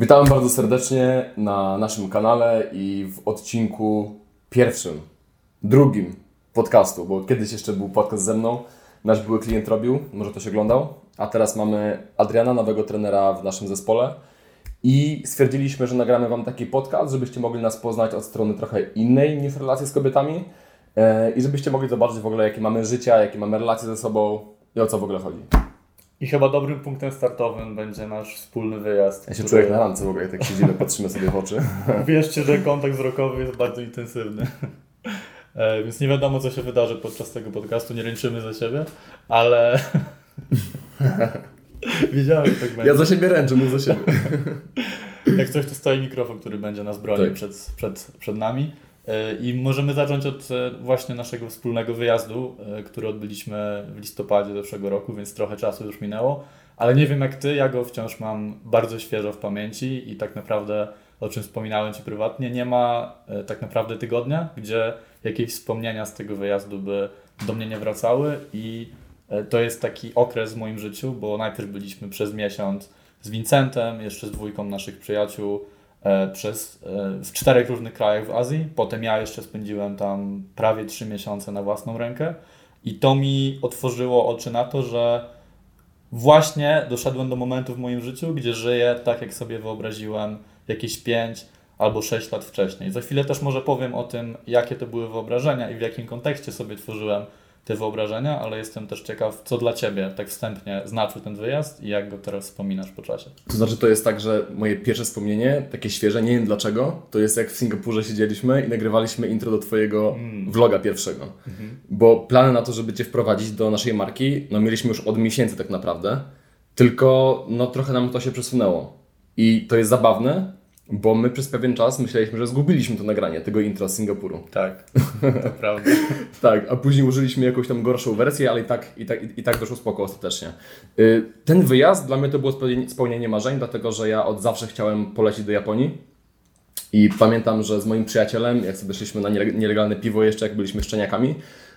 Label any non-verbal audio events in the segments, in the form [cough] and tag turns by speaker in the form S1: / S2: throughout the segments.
S1: Witam bardzo serdecznie na naszym kanale i w odcinku pierwszym, drugim podcastu, bo kiedyś jeszcze był podcast ze mną, nasz były klient robił, może ktoś oglądał, a teraz mamy Adriana, nowego trenera w naszym zespole i stwierdziliśmy, że nagramy Wam taki podcast, żebyście mogli nas poznać od strony trochę innej niż relacje z kobietami e, i żebyście mogli zobaczyć w ogóle jakie mamy życia, jakie mamy relacje ze sobą i o co w ogóle chodzi.
S2: I chyba dobrym punktem startowym będzie nasz wspólny wyjazd.
S1: Ja się
S2: który-
S1: czuję na randce w ogóle, jak tak siedzimy, patrzymy sobie w oczy. [laughs]
S2: Wierzcie, że kontakt wzrokowy jest bardzo intensywny. E, Więc nie wiadomo, co się wydarzy podczas tego podcastu, nie ręczymy za siebie, ale [laughs] wiedziałem, że tak będzie.
S1: Ja za siebie ręczę, mów za siebie. [laughs]
S2: Jak coś, to stoi mikrofon, który będzie nas bronił
S1: Tak.
S2: przed, przed, przed nami. E, I możemy zacząć od e, właśnie naszego wspólnego wyjazdu, e, który odbyliśmy w listopadzie zeszłego roku, więc trochę czasu już minęło. Ale nie wiem jak ty, ja go wciąż mam bardzo świeżo w pamięci i tak naprawdę, o czym wspominałem ci prywatnie, nie ma tak naprawdę tygodnia, gdzie jakieś wspomnienia z tego wyjazdu by do mnie nie wracały i to jest taki okres w moim życiu, bo najpierw byliśmy przez miesiąc z Vincentem, jeszcze z dwójką naszych przyjaciół przez, e, w czterech różnych krajach w Azji. Potem ja jeszcze spędziłem tam prawie trzy miesiące na własną rękę i to mi otworzyło oczy na to, że właśnie doszedłem do momentu w moim życiu, gdzie żyję tak, jak sobie wyobraziłem jakieś 5 albo 6 lat wcześniej. Za chwilę też może powiem o tym, jakie to były wyobrażenia i w jakim kontekście sobie tworzyłem te wyobrażenia, ale jestem też ciekaw, co dla Ciebie tak wstępnie znaczył ten wyjazd i jak go teraz wspominasz po czasie.
S1: To znaczy, to jest tak, że moje pierwsze wspomnienie, takie świeże, nie wiem dlaczego, to jest jak w Singapurze siedzieliśmy i nagrywaliśmy intro do Twojego vloga pierwszego. Bo plany na to, żeby Cię wprowadzić do naszej marki, no mieliśmy już od miesięcy tak naprawdę, tylko no trochę nam to się przesunęło. I to jest zabawne, bo my przez pewien czas myśleliśmy, że zgubiliśmy to nagranie tego intro z Singapuru.
S2: Tak, to [laughs] prawda.
S1: Tak, a później użyliśmy jakąś tam gorszą wersję, ale i tak, i tak, i tak doszło spoko ostatecznie. Y, Ten wyjazd dla mnie to było spełnienie- marzeń, dlatego że ja od zawsze chciałem polecieć do Japonii. I pamiętam, że z moim przyjacielem, jak sobie szliśmy na niele- nielegalne piwo jeszcze, jak byliśmy szczeniakami,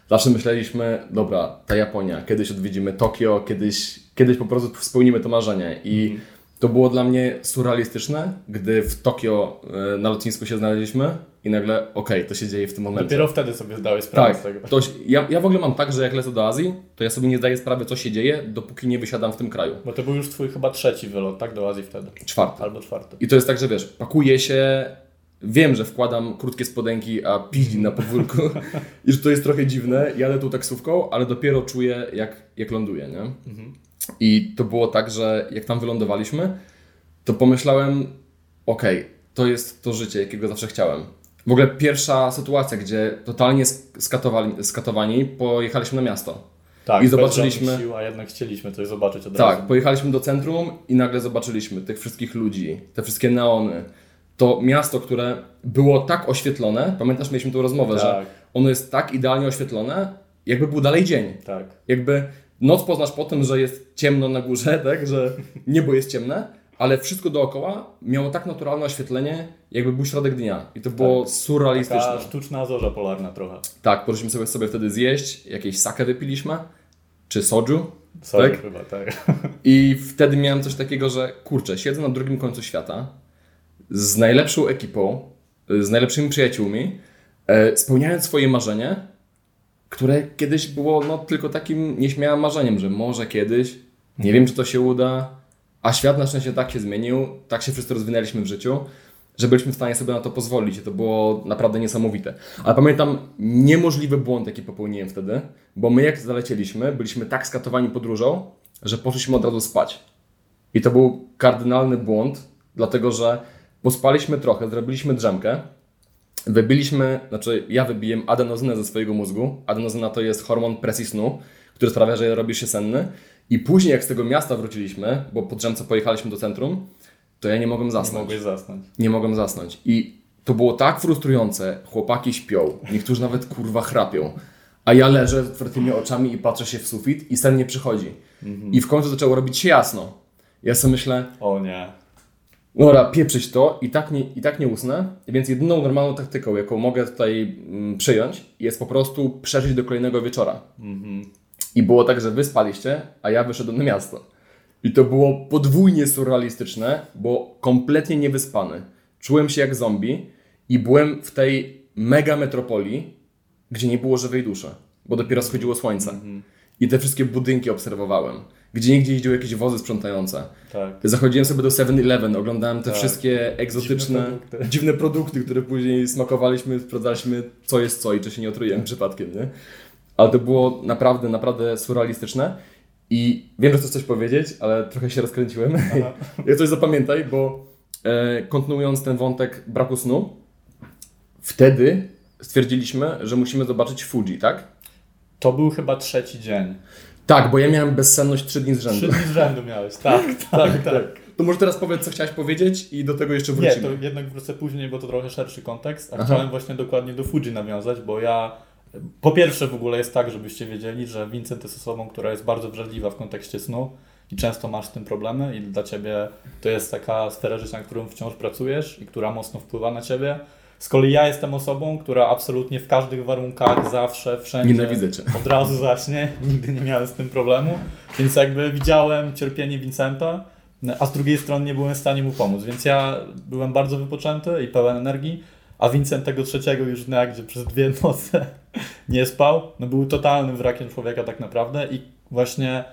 S1: zawsze myśleliśmy, dobra, ta Japonia, kiedyś odwiedzimy Tokio, kiedyś, kiedyś po prostu spełnimy to marzenie. I to było dla mnie surrealistyczne, gdy w Tokio y, na lotnisku się znaleźliśmy i nagle, okej, to się dzieje w tym momencie.
S2: Dopiero wtedy sobie zdałeś sprawę
S1: Tak,
S2: z tego.
S1: to, ja, ja w ogóle mam tak, że jak lecę do Azji, to ja sobie nie zdaję sprawy, co się dzieje, dopóki nie wysiadam w tym kraju.
S2: Bo to był już Twój chyba trzeci wylot, tak? Do Azji wtedy.
S1: Czwarty.
S2: Albo czwarty.
S1: I to jest tak, że wiesz, pakuję się, wiem, że wkładam krótkie spodenki, a piździ na podwórku [laughs] i że to jest trochę dziwne, jadę tą taksówką, ale dopiero czuję, jak, jak ląduję, nie? I to było tak, że jak tam wylądowaliśmy, to pomyślałem, okej, to jest to życie, jakiego zawsze chciałem. W ogóle pierwsza sytuacja, gdzie totalnie sk- skatowali, skatowani, pojechaliśmy na miasto.
S2: Tak,
S1: I zobaczyliśmy-
S2: Sił, a jednak chcieliśmy coś zobaczyć od
S1: Tak,
S2: razu.
S1: pojechaliśmy do centrum i nagle zobaczyliśmy tych wszystkich ludzi, te wszystkie neony. To miasto, które było tak oświetlone, pamiętasz, mieliśmy tą rozmowę, że
S2: Tak.
S1: ono jest tak idealnie oświetlone, jakby był dalej dzień.
S2: Tak.
S1: Jakby noc poznasz po tym, że jest ciemno na górze, [laughs] tak, że niebo jest ciemne, ale wszystko dookoła miało tak naturalne oświetlenie, jakby był środek dnia. I to było surrealistyczne.
S2: Taka sztuczna zorza polarna trochę.
S1: Tak, poszliśmy sobie, sobie wtedy zjeść, jakieś sake wypiliśmy, czy soju.
S2: Sorry
S1: Tak?
S2: chyba, tak. [laughs]
S1: I wtedy miałem coś takiego, że kurczę, siedzę na drugim końcu świata z najlepszą ekipą, z najlepszymi przyjaciółmi, e, spełniając swoje marzenie, które kiedyś było no, tylko takim nieśmiałym marzeniem, że może kiedyś, nie wiem czy to się uda, a świat na szczęście tak się zmienił, tak się wszyscy rozwinęliśmy w życiu, że byliśmy w stanie sobie na to pozwolić i to było naprawdę niesamowite. Ale pamiętam niemożliwy błąd, jaki popełniłem wtedy, bo my jak zalecieliśmy, byliśmy tak skatowani podróżą, że poszliśmy od razu spać. I to był kardynalny błąd, dlatego że pospaliśmy trochę, zrobiliśmy drzemkę, wybiliśmy, znaczy ja wybiłem adenozynę ze swojego mózgu. Adenozyna to jest hormon presji snu, który sprawia, że robisz się senny. I później jak z tego miasta wróciliśmy, bo po drzemce pojechaliśmy do centrum, to ja nie mogłem
S2: Nie
S1: zasnąć.
S2: mogłeś zasnąć.
S1: Nie mogłem zasnąć. I to było tak frustrujące. Chłopaki śpią, niektórzy nawet kurwa chrapią. A ja leżę z otwartymi oczami i patrzę się w sufit i sen nie przychodzi. I w końcu zaczęło robić się jasno. Ja sobie myślę,
S2: O nie.
S1: Dobra, pieprzyć to i tak, nie, i tak nie usnę, więc jedyną normalną taktyką, jaką mogę tutaj mm, przyjąć, jest po prostu przeżyć do kolejnego wieczora. I było tak, że wy spaliście, a ja wyszedłem na miasto. I to było podwójnie surrealistyczne, bo kompletnie niewyspany. Czułem się jak zombie i byłem w tej mega metropolii, gdzie nie było żywej duszy, bo dopiero schodziło słońce. I te wszystkie budynki obserwowałem. Gdzie nigdzie jeździły jakieś wozy sprzątające.
S2: Tak.
S1: Zachodziłem sobie do 7-Eleven, oglądałem te
S2: Tak.
S1: wszystkie egzotyczne,
S2: Dziwne produkty. [laughs]
S1: dziwne produkty, które później smakowaliśmy, sprawdzaliśmy co jest co i czy się nie otrujemy przypadkiem, nie? Ale to było naprawdę, naprawdę surrealistyczne. I wiem, że chcesz coś powiedzieć, ale trochę się rozkręciłem. [laughs] ja coś zapamiętaj, bo e, kontynuując ten wątek braku snu, wtedy stwierdziliśmy, że musimy zobaczyć Fuji, tak?
S2: To był chyba trzeci dzień.
S1: Tak, bo ja miałem bezsenność 3 dni z rzędu.
S2: Trzy dni z rzędu miałeś. Tak, [laughs] tak, tak.
S1: To może teraz powiedz, co chciałeś powiedzieć i do tego jeszcze
S2: Nie,
S1: wrócimy.
S2: to jednak wrócę później, bo to trochę szerszy kontekst, a
S1: Aha.
S2: chciałem właśnie dokładnie do Fuji nawiązać, bo ja po pierwsze w ogóle jest tak, żebyście wiedzieli, że Vincent jest osobą, która jest bardzo wrażliwa w kontekście snu i często masz z tym problemy i dla Ciebie to jest taka sfera życia, na którą wciąż pracujesz i która mocno wpływa na Ciebie. Z kolei ja jestem osobą, która absolutnie w każdych warunkach, zawsze, wszędzie
S1: Nienawidzę cię.
S2: od razu zaśnie. Nigdy nie miałem z tym problemu. Więc jakby widziałem cierpienie Vincenta, a z drugiej strony nie byłem w stanie mu pomóc. Więc ja byłem bardzo wypoczęty i pełen energii, a Vincent tego trzeciego już dnia, gdzie przez dwie [laughs] noce nie spał, no był totalnym wrakiem człowieka tak naprawdę i właśnie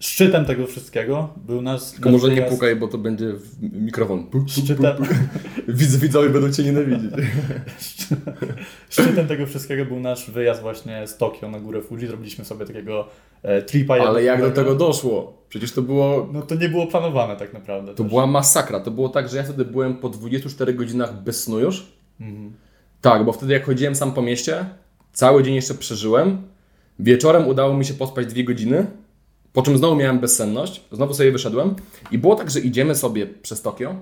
S2: szczytem tego wszystkiego był nasz...
S1: Tylko może nie pukaj, bo to będzie mikrofon.
S2: Szczytem. [laughs]
S1: Widz, widzowie będą cię nienawidzieć. [laughs]
S2: szczytem tego wszystkiego był nasz wyjazd właśnie z Tokio na górę Fuji. Zrobiliśmy sobie takiego e, tripa.
S1: Ale jak do tego doszło? Przecież to było.
S2: No to nie było planowane tak naprawdę.
S1: To
S2: też.
S1: była masakra. To było tak, że ja wtedy byłem po 24 godzinach bez snu już.
S2: Mhm.
S1: Tak, bo wtedy jak chodziłem sam po mieście, cały dzień jeszcze przeżyłem. Wieczorem udało mi się pospać dwie godziny, po czym znowu miałem bezsenność, znowu sobie wyszedłem i było tak, że idziemy sobie przez Tokio.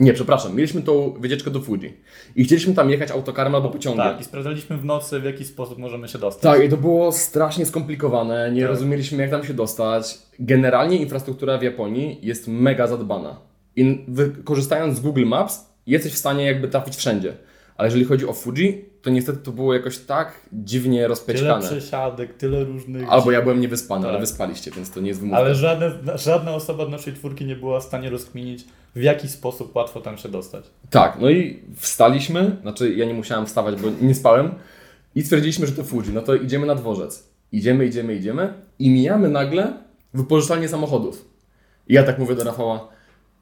S1: Nie, przepraszam, mieliśmy tą wycieczkę do Fuji i chcieliśmy tam jechać autokarem albo pociągiem.
S2: Tak, i sprawdzaliśmy w nocy, w jaki sposób możemy się dostać.
S1: Tak, i to było strasznie skomplikowane, nie
S2: Tak.
S1: rozumieliśmy jak tam się dostać. Generalnie infrastruktura w Japonii jest mega zadbana. I wykorzystając z Google Maps jesteś w stanie jakby trafić wszędzie. Ale jeżeli chodzi o Fuji, to niestety to było jakoś tak dziwnie
S2: Tyle
S1: rozpeczkane.
S2: przesiadek, tyle różnych...
S1: Albo ja byłem niewyspany, ale
S2: Tak.
S1: wyspaliście, więc to nie jest wymówka.
S2: Ale żadne, żadna osoba z naszej czwórki nie była w stanie rozkminić, w jaki sposób łatwo tam się dostać.
S1: Tak, no i wstaliśmy, znaczy ja nie musiałem wstawać, bo nie spałem i stwierdziliśmy, że to Fuji, no to idziemy na dworzec. Idziemy, idziemy, idziemy i mijamy nagle wypożyczalnię samochodów. I ja tak mówię do Rafała,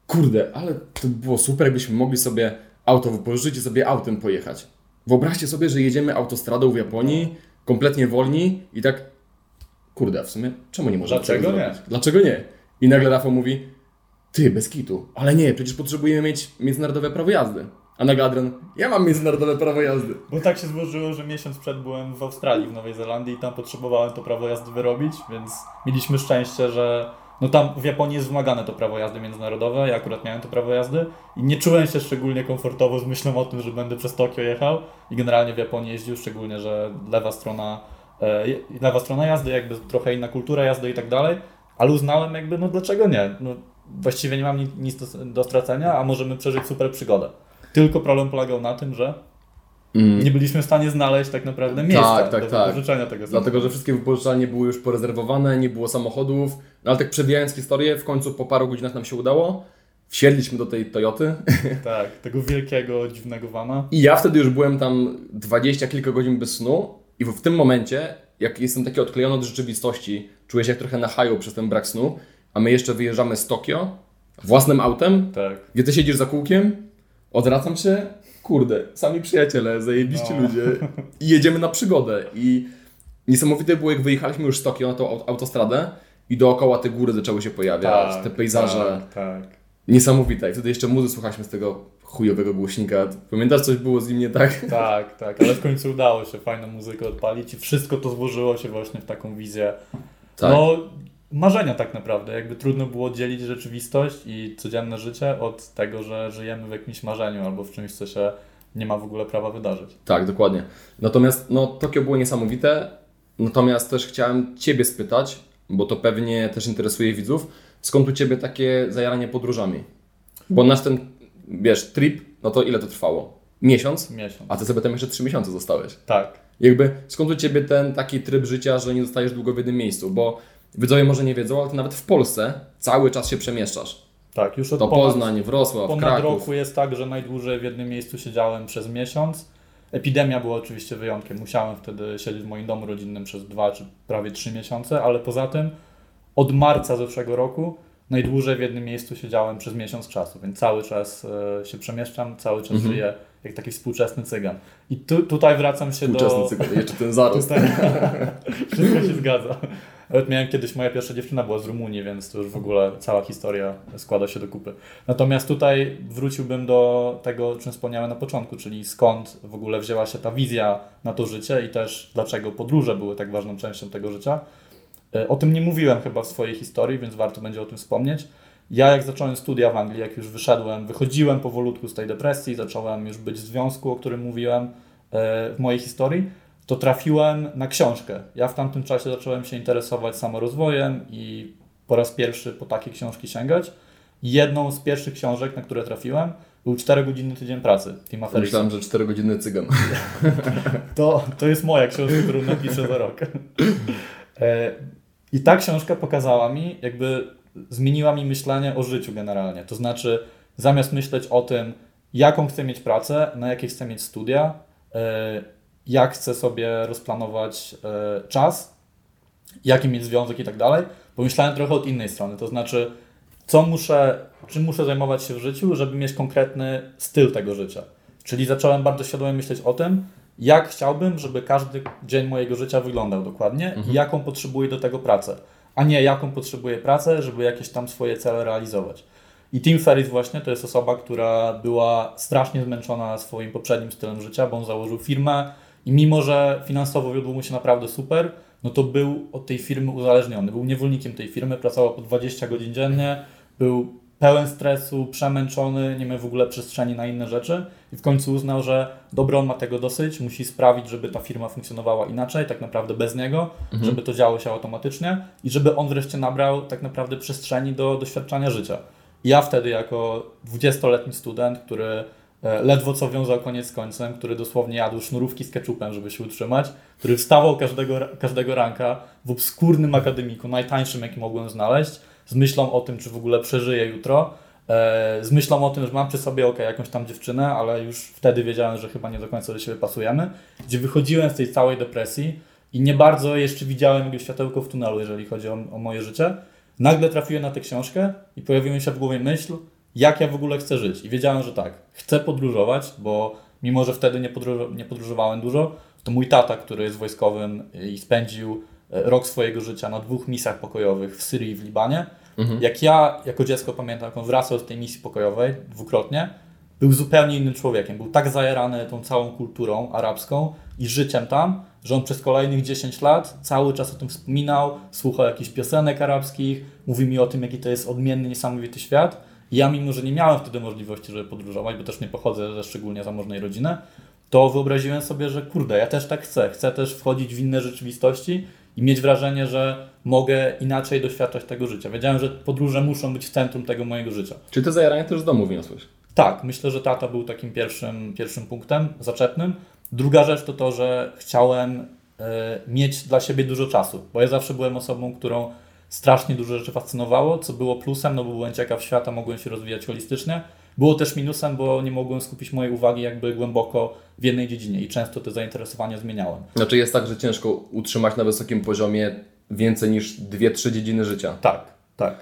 S1: kurde, ale to by było super, jakbyśmy mogli sobie auto wypożyczyć i sobie autem pojechać. Wyobraźcie sobie, że jedziemy autostradą w Japonii, kompletnie wolni i tak, kurde, w sumie czemu nie możemy
S2: Dlaczego nie?
S1: zrobić? Dlaczego nie? I nagle Rafał mówi, ty, bez kitu, ale nie, przecież potrzebujemy mieć międzynarodowe prawo jazdy. A nagle Adrian, ja mam międzynarodowe prawo jazdy.
S2: Bo tak się złożyło, że miesiąc przed byłem w Australii, w Nowej Zelandii i tam potrzebowałem to prawo jazdy wyrobić, więc mieliśmy szczęście, że no tam w Japonii jest wymagane to prawo jazdy międzynarodowe, ja akurat miałem to prawo jazdy i nie czułem się szczególnie komfortowo z myślą o tym, że będę przez Tokio jechał i generalnie w Japonii jeździł, szczególnie, że lewa strona, e, lewa strona jazdy, jakby trochę inna kultura jazdy i tak dalej, ale uznałem jakby, no dlaczego nie? No, właściwie nie mam nic, do stracenia, a możemy przeżyć super przygodę. Tylko problem polegał na tym, że nie byliśmy w stanie znaleźć tak naprawdę miejsca
S1: tak,
S2: do
S1: tak.
S2: wypożyczenia tego
S1: Dlatego, że wszystkie wypożyczalnie były już porezerwowane, nie było samochodów. No ale tak przewijając historię, w końcu po paru godzinach nam się udało. Wsiedliśmy do tej Toyoty [laughs]
S2: Tak, tego wielkiego, dziwnego vana.
S1: i ja wtedy już byłem tam dwadzieścia kilka godzin bez snu i w, w tym momencie, jak jestem taki odklejony od rzeczywistości, czuję się jak trochę na haju przez ten brak snu, a my jeszcze wyjeżdżamy z Tokio własnym autem,
S2: Tak.
S1: gdzie ty siedzisz za kółkiem, odwracam się, kurde, sami przyjaciele, zajebiście
S2: No.
S1: ludzie i jedziemy na przygodę i niesamowite było jak wyjechaliśmy już z Tokio na tą aut- autostradę i dookoła te góry zaczęły się pojawiać, te pejzaże,
S2: Tak, tak.
S1: niesamowite i wtedy jeszcze muzy słuchaliśmy z tego chujowego głośnika, pamiętasz coś było z nim nie tak?
S2: Tak, tak, ale w końcu udało się fajną muzykę odpalić i wszystko to złożyło się właśnie w taką wizję.
S1: Tak.
S2: No, marzenia tak naprawdę. Jakby trudno było dzielić rzeczywistość i codzienne życie od tego, że żyjemy w jakimś marzeniu albo w czymś, co się nie ma w ogóle prawa wydarzyć.
S1: Tak, dokładnie. Natomiast no, Tokio było niesamowite, natomiast też chciałem Ciebie spytać, bo to pewnie też interesuje widzów, skąd u Ciebie takie zajaranie podróżami? Bo nasz ten, wiesz, trip, no to ile to trwało? Miesiąc?
S2: Miesiąc.
S1: A Ty sobie tam jeszcze trzy miesiące zostałeś.
S2: Tak.
S1: Jakby skąd u Ciebie ten taki tryb życia, że nie zostajesz długo w jednym miejscu? Bo Widzowie może nie wiedzą, ale nawet w Polsce cały czas się przemieszczasz.
S2: Tak, już od
S1: To
S2: ponad,
S1: Poznań, Wrocław,
S2: ponad
S1: Kraków.
S2: roku jest tak, że najdłużej w jednym miejscu siedziałem przez miesiąc. Epidemia była oczywiście wyjątkiem. Musiałem wtedy siedzieć w moim domu rodzinnym przez dwa czy prawie trzy miesiące, ale poza tym od marca zeszłego roku najdłużej w jednym miejscu siedziałem przez miesiąc czasu, więc cały czas e, się przemieszczam, cały czas
S1: Mhm.
S2: żyję jak taki współczesny cygan. I tu, tutaj wracam się
S1: Współczesny
S2: do...
S1: cykl, jeszcze ten zarost. [laughs]
S2: Wszystko się zgadza. Nawet miałem kiedyś, moja pierwsza dziewczyna była z Rumunii, więc to już w ogóle cała historia składa się do kupy. Natomiast tutaj wróciłbym do tego, o czym wspomniałem na początku, czyli skąd w ogóle wzięła się ta wizja na to życie i też dlaczego podróże były tak ważną częścią tego życia. E, O tym nie mówiłem chyba w swojej historii, więc warto będzie o tym wspomnieć. Ja jak zacząłem studia w Anglii, jak już wyszedłem, wychodziłem powolutku z tej depresji, zacząłem już być w związku, o którym mówiłem e, w mojej historii, to trafiłem na książkę. Ja w tamtym czasie zacząłem się interesować samorozwojem i po raz pierwszy po takie książki sięgać. Jedną z pierwszych książek, na które trafiłem, był 4-godzinny tydzień pracy Tima Ferrisa.
S1: Myślałem, że 4 godziny cygan. [laughs]
S2: To, to jest moja książka, którą napiszę za rok. E, I ta książka pokazała mi, jakby zmieniła mi myślenie o życiu generalnie. To znaczy, zamiast myśleć o tym, jaką chcę mieć pracę, na jakie chcę mieć studia, e, jak chcę sobie rozplanować e, czas, jaki mieć związek i tak dalej, pomyślałem trochę od innej strony. To znaczy, co muszę, czym muszę zajmować się w życiu, żeby mieć konkretny styl tego życia. Czyli zacząłem bardzo świadomie myśleć o tym, jak chciałbym, żeby każdy dzień mojego życia wyglądał dokładnie i jaką potrzebuję do tego pracę, a nie jaką potrzebuję pracę, żeby jakieś tam swoje cele realizować. I Tim Ferriss właśnie to jest osoba, która była strasznie zmęczona swoim poprzednim stylem życia, bo on założył firmę i mimo, że finansowo wiodło mu się naprawdę super, no to był od tej firmy uzależniony. Był niewolnikiem tej firmy, pracował po 20 godzin dziennie, był pełen stresu, przemęczony, nie miał w ogóle przestrzeni na inne rzeczy i w końcu uznał, że dobro on ma tego dosyć, musi sprawić, żeby ta firma funkcjonowała inaczej, tak naprawdę bez niego, żeby to działo się automatycznie i żeby on wreszcie nabrał tak naprawdę przestrzeni do doświadczania życia. I Ja wtedy jako 20-letni student, który ledwo co wiązał koniec końcem, który dosłownie jadł sznurówki z keczupem, żeby się utrzymać, który wstawał każdego, każdego ranka w obskurnym akademiku, najtańszym jaki mogłem znaleźć, z myślą o tym, czy w ogóle przeżyję jutro, e, z myślą o tym, że mam przy sobie ok, jakąś tam dziewczynę, ale już wtedy wiedziałem, że chyba nie do końca do siebie pasujemy, gdzie wychodziłem z tej całej depresji i nie bardzo jeszcze widziałem jakieś światełko w tunelu, jeżeli chodzi o, o moje życie. Nagle trafiłem na tę książkę i pojawiła mi się w głowie myśl, jak ja w ogóle chcę żyć. I wiedziałem, że tak, chcę podróżować, bo mimo, że wtedy nie, podróż- nie podróżowałem dużo, to mój tata, który jest wojskowym i spędził e, rok swojego życia na dwóch misjach pokojowych w Syrii i w Libanie, jak ja jako dziecko pamiętam, jak on wracał z tej misji pokojowej dwukrotnie, był zupełnie innym człowiekiem. Był tak zajarany tą całą kulturą arabską i życiem tam, że on przez kolejnych 10 lat cały czas o tym wspominał, słuchał jakichś piosenek arabskich, mówi mi o tym, jaki to jest odmienny, niesamowity świat. Ja, mimo że nie miałem wtedy możliwości, żeby podróżować, bo też nie pochodzę ze szczególnie zamożnej rodziny, to wyobraziłem sobie, że kurde, ja też tak chcę. Chcę też wchodzić w inne rzeczywistości i mieć wrażenie, że mogę inaczej doświadczać tego życia. Wiedziałem, że podróże muszą być w centrum tego mojego życia.
S1: Czyli te zajarania też z domu wniosłeś.
S2: Tak, myślę, że tata był takim pierwszym, pierwszym punktem zaczepnym. Druga rzecz to to, że chciałem e, mieć dla siebie dużo czasu, bo ja zawsze byłem osobą, którą strasznie dużo rzeczy fascynowało, co było plusem, no bo byłem ciekaw świata, mogłem się rozwijać holistycznie. Było też minusem, bo nie mogłem skupić mojej uwagi jakby głęboko w jednej dziedzinie i często te zainteresowania zmieniałem.
S1: Znaczy jest tak, że ciężko utrzymać na wysokim poziomie więcej niż 2-3 dziedziny życia.
S2: Tak, tak.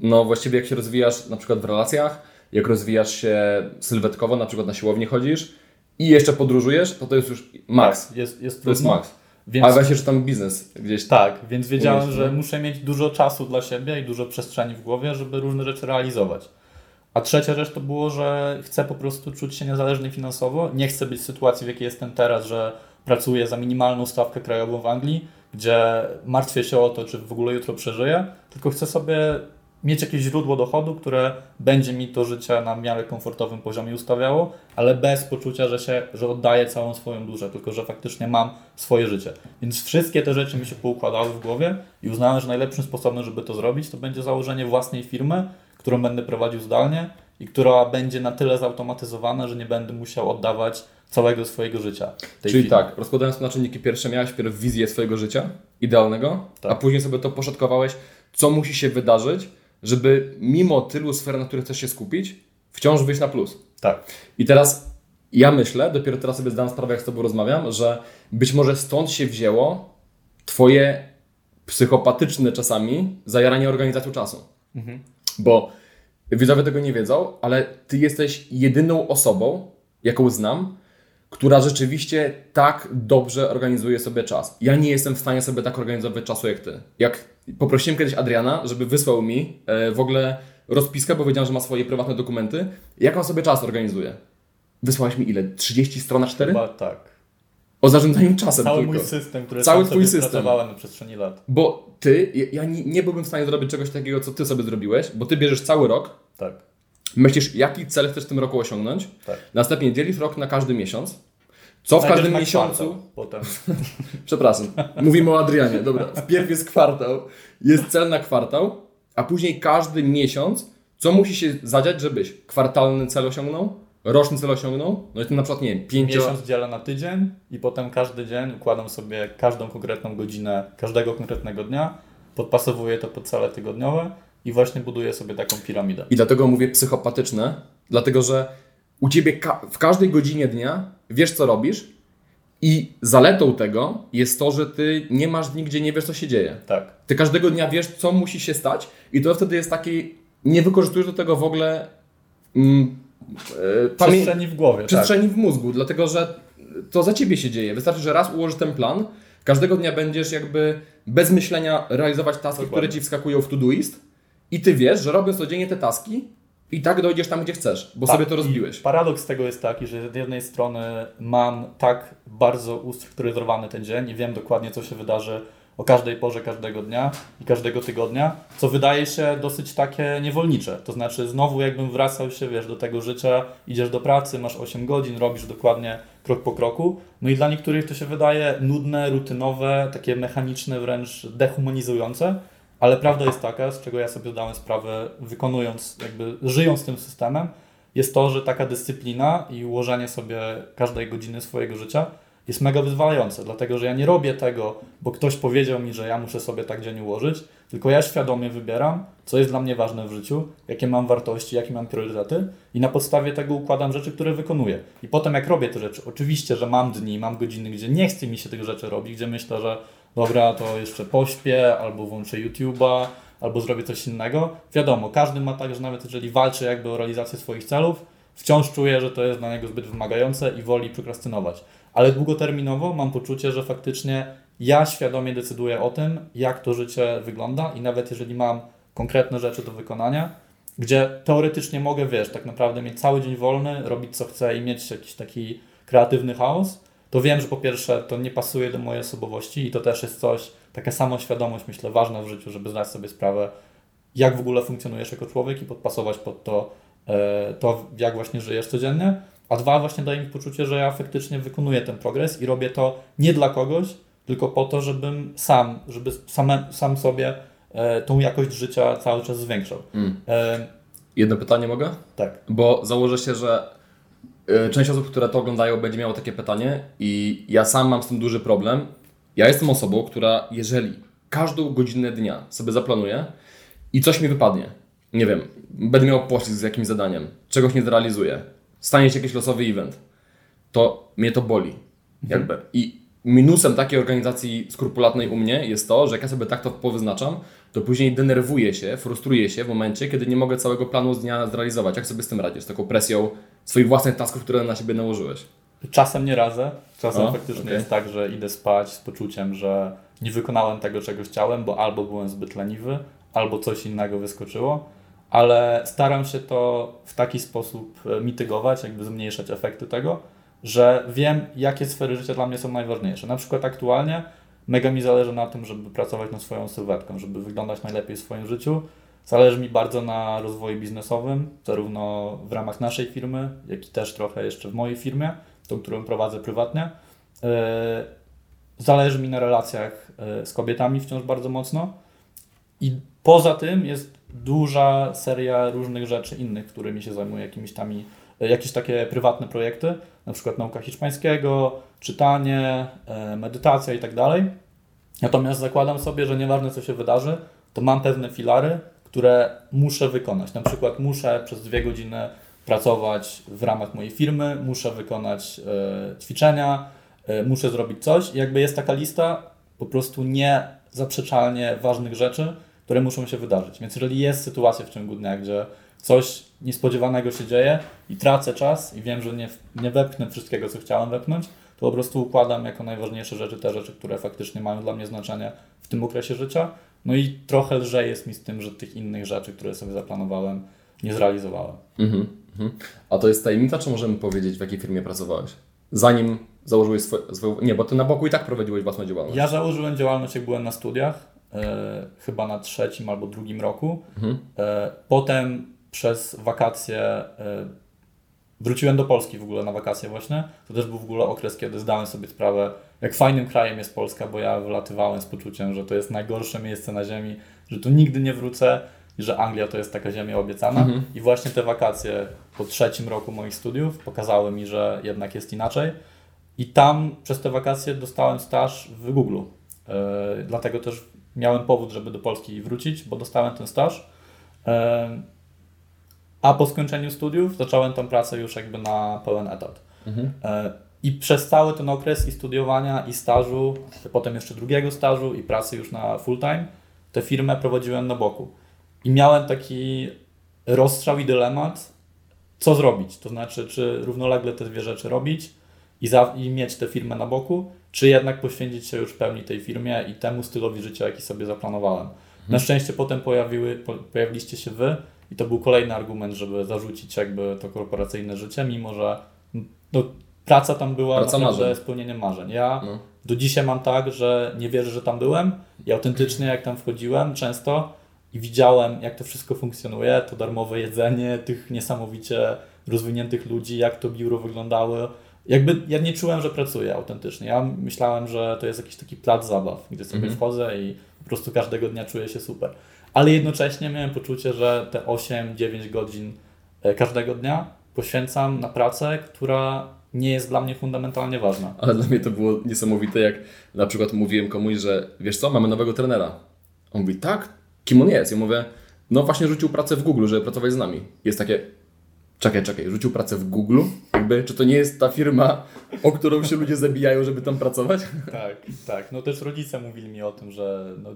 S1: No właściwie jak się rozwijasz na przykład w relacjach, jak rozwijasz się sylwetkowo, na przykład na siłowni chodzisz i jeszcze podróżujesz, to to jest już max.
S2: Tak, jest, jest
S1: To jest
S2: trudno. Więc...
S1: Ale właśnie, że tam biznes gdzieś
S2: Tak, więc wiedziałem, że muszę mieć dużo czasu dla siebie i dużo przestrzeni w głowie, żeby różne rzeczy realizować. A trzecia rzecz to było, że chcę po prostu czuć się niezależny finansowo. Nie chcę być w sytuacji, w jakiej jestem teraz, że pracuję za minimalną stawkę krajową w Anglii, gdzie martwię się o to, czy w ogóle jutro przeżyję, tylko chcę sobie mieć jakieś źródło dochodu, które będzie mi to życie na miarę komfortowym poziomie ustawiało, ale bez poczucia, że, się, że oddaję całą swoją duszę, tylko że faktycznie mam swoje życie. Więc wszystkie te rzeczy mi się poukładały w głowie i uznałem, że najlepszym sposobem, żeby to zrobić, to będzie założenie własnej firmy, którą będę prowadził zdalnie i która będzie na tyle zautomatyzowana, że nie będę musiał oddawać całego swojego życia.
S1: Czyli
S2: firmie.
S1: tak, rozkładając to na czynniki pierwsze, miałeś wizję swojego życia idealnego,
S2: Tak.
S1: a później sobie to poszatkowałeś, co musi się wydarzyć, żeby mimo tylu sfer, na których chcesz się skupić, wciąż wyjść na plus.
S2: Tak.
S1: I teraz ja myślę, dopiero teraz sobie zdam sprawę, jak z Tobą rozmawiam, że być może stąd się wzięło Twoje psychopatyczne czasami zajaranie organizacją czasu. Bo widzowie tego nie wiedzą, ale Ty jesteś jedyną osobą, jaką znam, która rzeczywiście tak dobrze organizuje sobie czas. Ja nie jestem w stanie sobie tak organizować czasu jak Ty. Jak poprosiłem kiedyś Adriana, żeby wysłał mi e, w ogóle rozpiskę, bo wiedziałem, że ma swoje prywatne dokumenty, jak on sobie czas organizuje. Wysłałeś mi ile? 30 stron na 4?
S2: Chyba tak.
S1: O zarządzaniu czasem
S2: Cały
S1: tylko.
S2: mój system, który
S1: Cały twój system.
S2: pracowałem na przestrzeni lat.
S1: Bo ty, ja- ja nie, nie byłbym w stanie zrobić czegoś takiego, co ty sobie zrobiłeś, bo ty bierzesz cały rok,
S2: Tak.
S1: myślisz, jaki cel chcesz w tym roku osiągnąć,
S2: Tak.
S1: następnie dzielisz rok na każdy miesiąc, co w każdym miesiącu...
S2: Potem [laughs]
S1: Przepraszam, mówimy o Adrianie, dobra. Wpierw jest kwartał, jest cel na kwartał, a później każdy miesiąc, co musi się zadziać, żebyś kwartalny cel osiągnął, roczny cel osiągnął, no i to na przykład, nie wiem, pięcio...
S2: miesiąc dzielę na tydzień i potem każdy dzień układam sobie każdą konkretną godzinę każdego konkretnego dnia, podpasowuję to pod cele tygodniowe i właśnie buduję sobie taką piramidę.
S1: I dlatego mówię psychopatyczne, dlatego że u ciebie ka- w każdej godzinie dnia wiesz, co robisz, i zaletą tego jest to, że ty nie masz dni, gdzie nie wiesz, co się dzieje.
S2: Tak.
S1: Ty każdego dnia wiesz, co musi się stać, i to wtedy jest taki. Nie wykorzystujesz do tego w ogóle mm, e, pamię-
S2: Przestrzeni w głowie. Tak.
S1: przestrzeni w mózgu, dlatego że to za ciebie się dzieje. Wystarczy, że raz ułożysz ten plan, każdego dnia będziesz jakby bez myślenia realizować taski,
S2: Dokładnie.
S1: które ci wskakują w to-doist i ty wiesz, że robiąc codziennie te taski i tak dojdziesz tam, gdzie chcesz, bo
S2: Tak,
S1: sobie to rozbiłeś.
S2: Paradoks tego jest taki, że z jednej strony mam tak bardzo ustrukturyzowany ten dzień i wiem dokładnie, co się wydarzy o każdej porze każdego dnia i każdego tygodnia, co wydaje się dosyć takie niewolnicze. To znaczy znowu jakbym wracał się, wiesz, do tego życia, idziesz do pracy, masz 8 godzin, robisz dokładnie krok po kroku. No i dla niektórych to się wydaje nudne, rutynowe, takie mechaniczne, wręcz dehumanizujące. Ale prawda jest taka, z czego ja sobie zdałem sprawę, wykonując, jakby żyjąc tym systemem, jest to, że taka dyscyplina i ułożenie sobie każdej godziny swojego życia jest mega wyzwalające, dlatego że ja nie robię tego, bo ktoś powiedział mi, że ja muszę sobie tak dzień ułożyć, tylko ja świadomie wybieram, co jest dla mnie ważne w życiu, jakie mam wartości, jakie mam priorytety i na podstawie tego układam rzeczy, które wykonuję. I potem jak robię te rzeczy, oczywiście, że mam dni, mam godziny, gdzie nie chce mi się tych rzeczy robić, gdzie myślę, że dobra, to jeszcze pośpię, albo włączę YouTube'a, albo zrobię coś innego. Wiadomo, każdy ma tak, że nawet jeżeli walczy jakby o realizację swoich celów, wciąż czuje, że to jest dla niego zbyt wymagające i woli prokrastynować. Ale długoterminowo mam poczucie, że faktycznie ja świadomie decyduję o tym, jak to życie wygląda i nawet jeżeli mam konkretne rzeczy do wykonania, gdzie teoretycznie mogę, wiesz, tak naprawdę mieć cały dzień wolny, robić co chcę i mieć jakiś taki kreatywny chaos, to wiem, że po pierwsze to nie pasuje do mojej osobowości i to też jest coś, taka samoświadomość, myślę, ważna w życiu, żeby zdać sobie sprawę, jak w ogóle funkcjonujesz jako człowiek i podpasować pod to, e, to jak właśnie żyjesz codziennie. A dwa, właśnie daje mi poczucie, że ja faktycznie wykonuję ten progres i robię to nie dla kogoś, tylko po to, żebym sam, żeby same, sam sobie e, tą jakość życia cały czas zwiększał.
S1: Mm.
S2: E,
S1: Jedno pytanie mogę?
S2: tak,
S1: Bo założę się, że część osób, które to oglądają, będzie miało takie pytanie i ja sam mam z tym duży problem. Ja jestem osobą, która jeżeli każdą godzinę dnia sobie zaplanuję i coś mi wypadnie, nie wiem, będę miał pościg z jakimś zadaniem, czegoś nie zrealizuję, stanie się jakiś losowy event, to mnie to boli. Jakby. I minusem takiej organizacji skrupulatnej u mnie jest to, że jak ja sobie tak to powyznaczam, to później denerwuję się, frustruję się w momencie, kiedy nie mogę całego planu z dnia zrealizować. Jak sobie z tym radzisz? Z taką presją swoich własnych tasków, które na siebie nałożyłeś.
S2: Czasem nie radzę. Czasem
S1: O,
S2: faktycznie
S1: okej.
S2: jest tak, że idę spać z poczuciem, że nie wykonałem tego, czego chciałem, bo albo byłem zbyt leniwy, albo coś innego wyskoczyło, ale staram się to w taki sposób e, mitygować, jakby zmniejszać efekty tego, że wiem, jakie sfery życia dla mnie są najważniejsze. Na przykład aktualnie mega mi zależy na tym, żeby pracować nad swoją sylwetką, żeby wyglądać najlepiej w swoim życiu. Zależy mi bardzo na rozwoju biznesowym, zarówno w ramach naszej firmy, jak i też trochę jeszcze w mojej firmie, tą, którą prowadzę prywatnie. E, Zależy mi na relacjach e, z kobietami wciąż bardzo mocno. I poza tym jest duża seria różnych rzeczy innych, którymi się zajmuję, jakimiś tam, jakieś takie prywatne projekty, na przykład nauka hiszpańskiego, czytanie, e, medytacja i tak dalej. Natomiast zakładam sobie, że nieważne co się wydarzy, to mam pewne filary, które muszę wykonać. Na przykład muszę przez dwie godziny pracować w ramach mojej firmy, muszę wykonać e, ćwiczenia, e, muszę zrobić coś. I jakby jest taka lista po prostu niezaprzeczalnie ważnych rzeczy, które muszą się wydarzyć. Więc jeżeli jest sytuacja w ciągu dnia, gdzie coś niespodziewanego się dzieje i tracę czas i wiem, że nie, nie wepchnę wszystkiego, co chciałem wepchnąć, to po prostu układam jako najważniejsze rzeczy te rzeczy, które faktycznie mają dla mnie znaczenie w tym okresie życia. No i trochę lżej jest mi z tym, że tych innych rzeczy, które sobie zaplanowałem, nie zrealizowałem.
S1: Mhm, mhm. A to jest tajemnica, czy możemy powiedzieć, w jakiej firmie pracowałeś? Zanim założyłeś swoje, swoje... Nie, bo ty na boku i tak prowadziłeś własną działalność.
S2: Ja założyłem działalność, jak byłem na studiach, e, chyba na trzecim albo drugim roku.
S1: Mhm.
S2: E, potem przez wakacje e, wróciłem do Polski w ogóle na wakacje właśnie. To też był w ogóle okres, kiedy zdałem sobie sprawę, jak fajnym krajem jest Polska, bo ja wylatywałem z poczuciem, że to jest najgorsze miejsce na ziemi, że tu nigdy nie wrócę i że Anglia to jest taka ziemia obiecana.
S1: Mhm.
S2: I właśnie te wakacje po trzecim roku moich studiów pokazały mi, że jednak jest inaczej. I tam przez te wakacje dostałem staż w Google. Yy, dlatego też miałem powód, żeby do Polski wrócić, bo dostałem ten staż. Yy, a po skończeniu studiów zacząłem tą pracę już jakby na pełen etat.
S1: Mhm.
S2: E, I przez cały ten okres i studiowania, i stażu, potem jeszcze drugiego stażu, i pracy już na full time, tę firmę prowadziłem na boku. I miałem taki rozstrzał i dylemat, co zrobić. To znaczy, czy równolegle te dwie rzeczy robić i, za, i mieć tę firmę na boku, czy jednak poświęcić się już pełni tej firmie i temu stylowi życia, jaki sobie zaplanowałem. Na szczęście potem pojawiły, po, pojawiliście się wy i to był kolejny argument, żeby zarzucić jakby to korporacyjne życie, mimo że no, praca tam była
S1: Praca
S2: naprawdę
S1: marzeń.
S2: spełnieniem marzeń. Ja
S1: No.
S2: do dzisiaj mam tak, że nie wierzę, że tam byłem i autentycznie jak tam wchodziłem często i widziałem jak to wszystko funkcjonuje, to darmowe jedzenie, tych niesamowicie rozwiniętych ludzi, jak to biuro wyglądało. Jakby ja nie czułem, że pracuję autentycznie. Ja myślałem, że to jest jakiś taki plac zabaw, gdzie sobie
S1: Mhm.
S2: wchodzę i po prostu każdego dnia czuję się super. Ale jednocześnie miałem poczucie, że te 8-9 godzin e, każdego dnia poświęcam na pracę, która nie jest dla mnie fundamentalnie ważna.
S1: Ale dla mnie to było niesamowite, jak na przykład mówiłem komuś, że wiesz co, mamy nowego trenera. On mówi, tak? Kim on jest? Ja mówię, no właśnie rzucił pracę w Google, żeby pracować z nami. Jest takie, czekaj, czekaj, rzucił pracę w Google? Jakby, czy to nie jest ta firma, o którą się ludzie zabijają, żeby tam pracować?
S2: Tak, tak. No też rodzice mówili mi o tym, że no,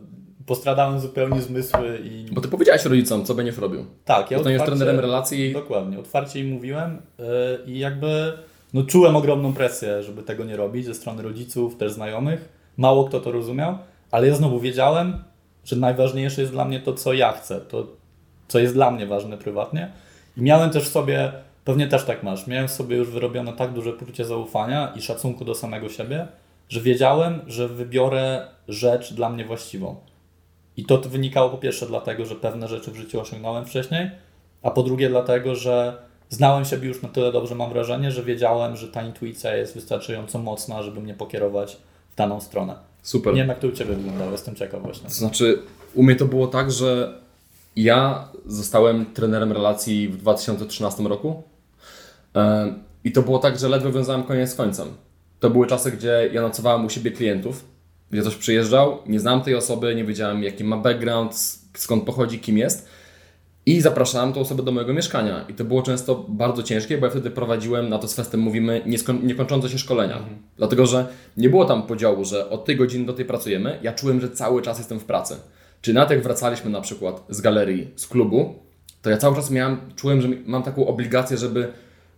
S2: postradałem zupełnie zmysły i...
S1: Bo ty powiedziałeś rodzicom, co będziesz robił.
S2: Tak, ja
S1: Zostaniesz
S2: otwarcie-
S1: trenerem relacji.
S2: Dokładnie, otwarcie im mówiłem yy, i jakby no, czułem ogromną presję, żeby tego nie robić ze strony rodziców, też znajomych. Mało kto to rozumiał, ale ja znowu wiedziałem, że najważniejsze jest dla mnie to, co ja chcę, to, co jest dla mnie ważne prywatnie. I miałem też w sobie, pewnie też tak masz, miałem w sobie już wyrobione tak duże poczucie zaufania i szacunku do samego siebie, że wiedziałem, że wybiorę rzecz dla mnie właściwą. I to wynikało po pierwsze dlatego, że pewne rzeczy w życiu osiągnąłem wcześniej, a po drugie dlatego, że znałem siebie już na tyle dobrze, mam wrażenie, że wiedziałem, że ta intuicja jest wystarczająco mocna, żeby mnie pokierować w daną stronę.
S1: Super.
S2: Nie wiem, jak to u Ciebie wyglądało, jestem ciekaw właśnie.
S1: To znaczy, u mnie to było tak, że ja zostałem trenerem relacji w 2013 roku. I to było tak, że ledwo wiązałem koniec z końcem. To były czasy, gdzie ja nocowałem u siebie klientów, gdzie ktoś przyjeżdżał, nie znam tej osoby, nie wiedziałem jaki ma background, skąd pochodzi, kim jest. I zapraszałem tą osobę do mojego mieszkania. I to było często bardzo ciężkie, bo ja wtedy prowadziłem, na to z festem mówimy, nieskoń- niekończące się szkolenia. Dlatego, że nie było tam podziału, że od tej godziny do tej pracujemy. Ja czułem, że cały czas jestem w pracy. Czy nawet jak wracaliśmy na przykład z galerii, z klubu, to ja cały czas miałem, czułem, że mam taką obligację, żeby,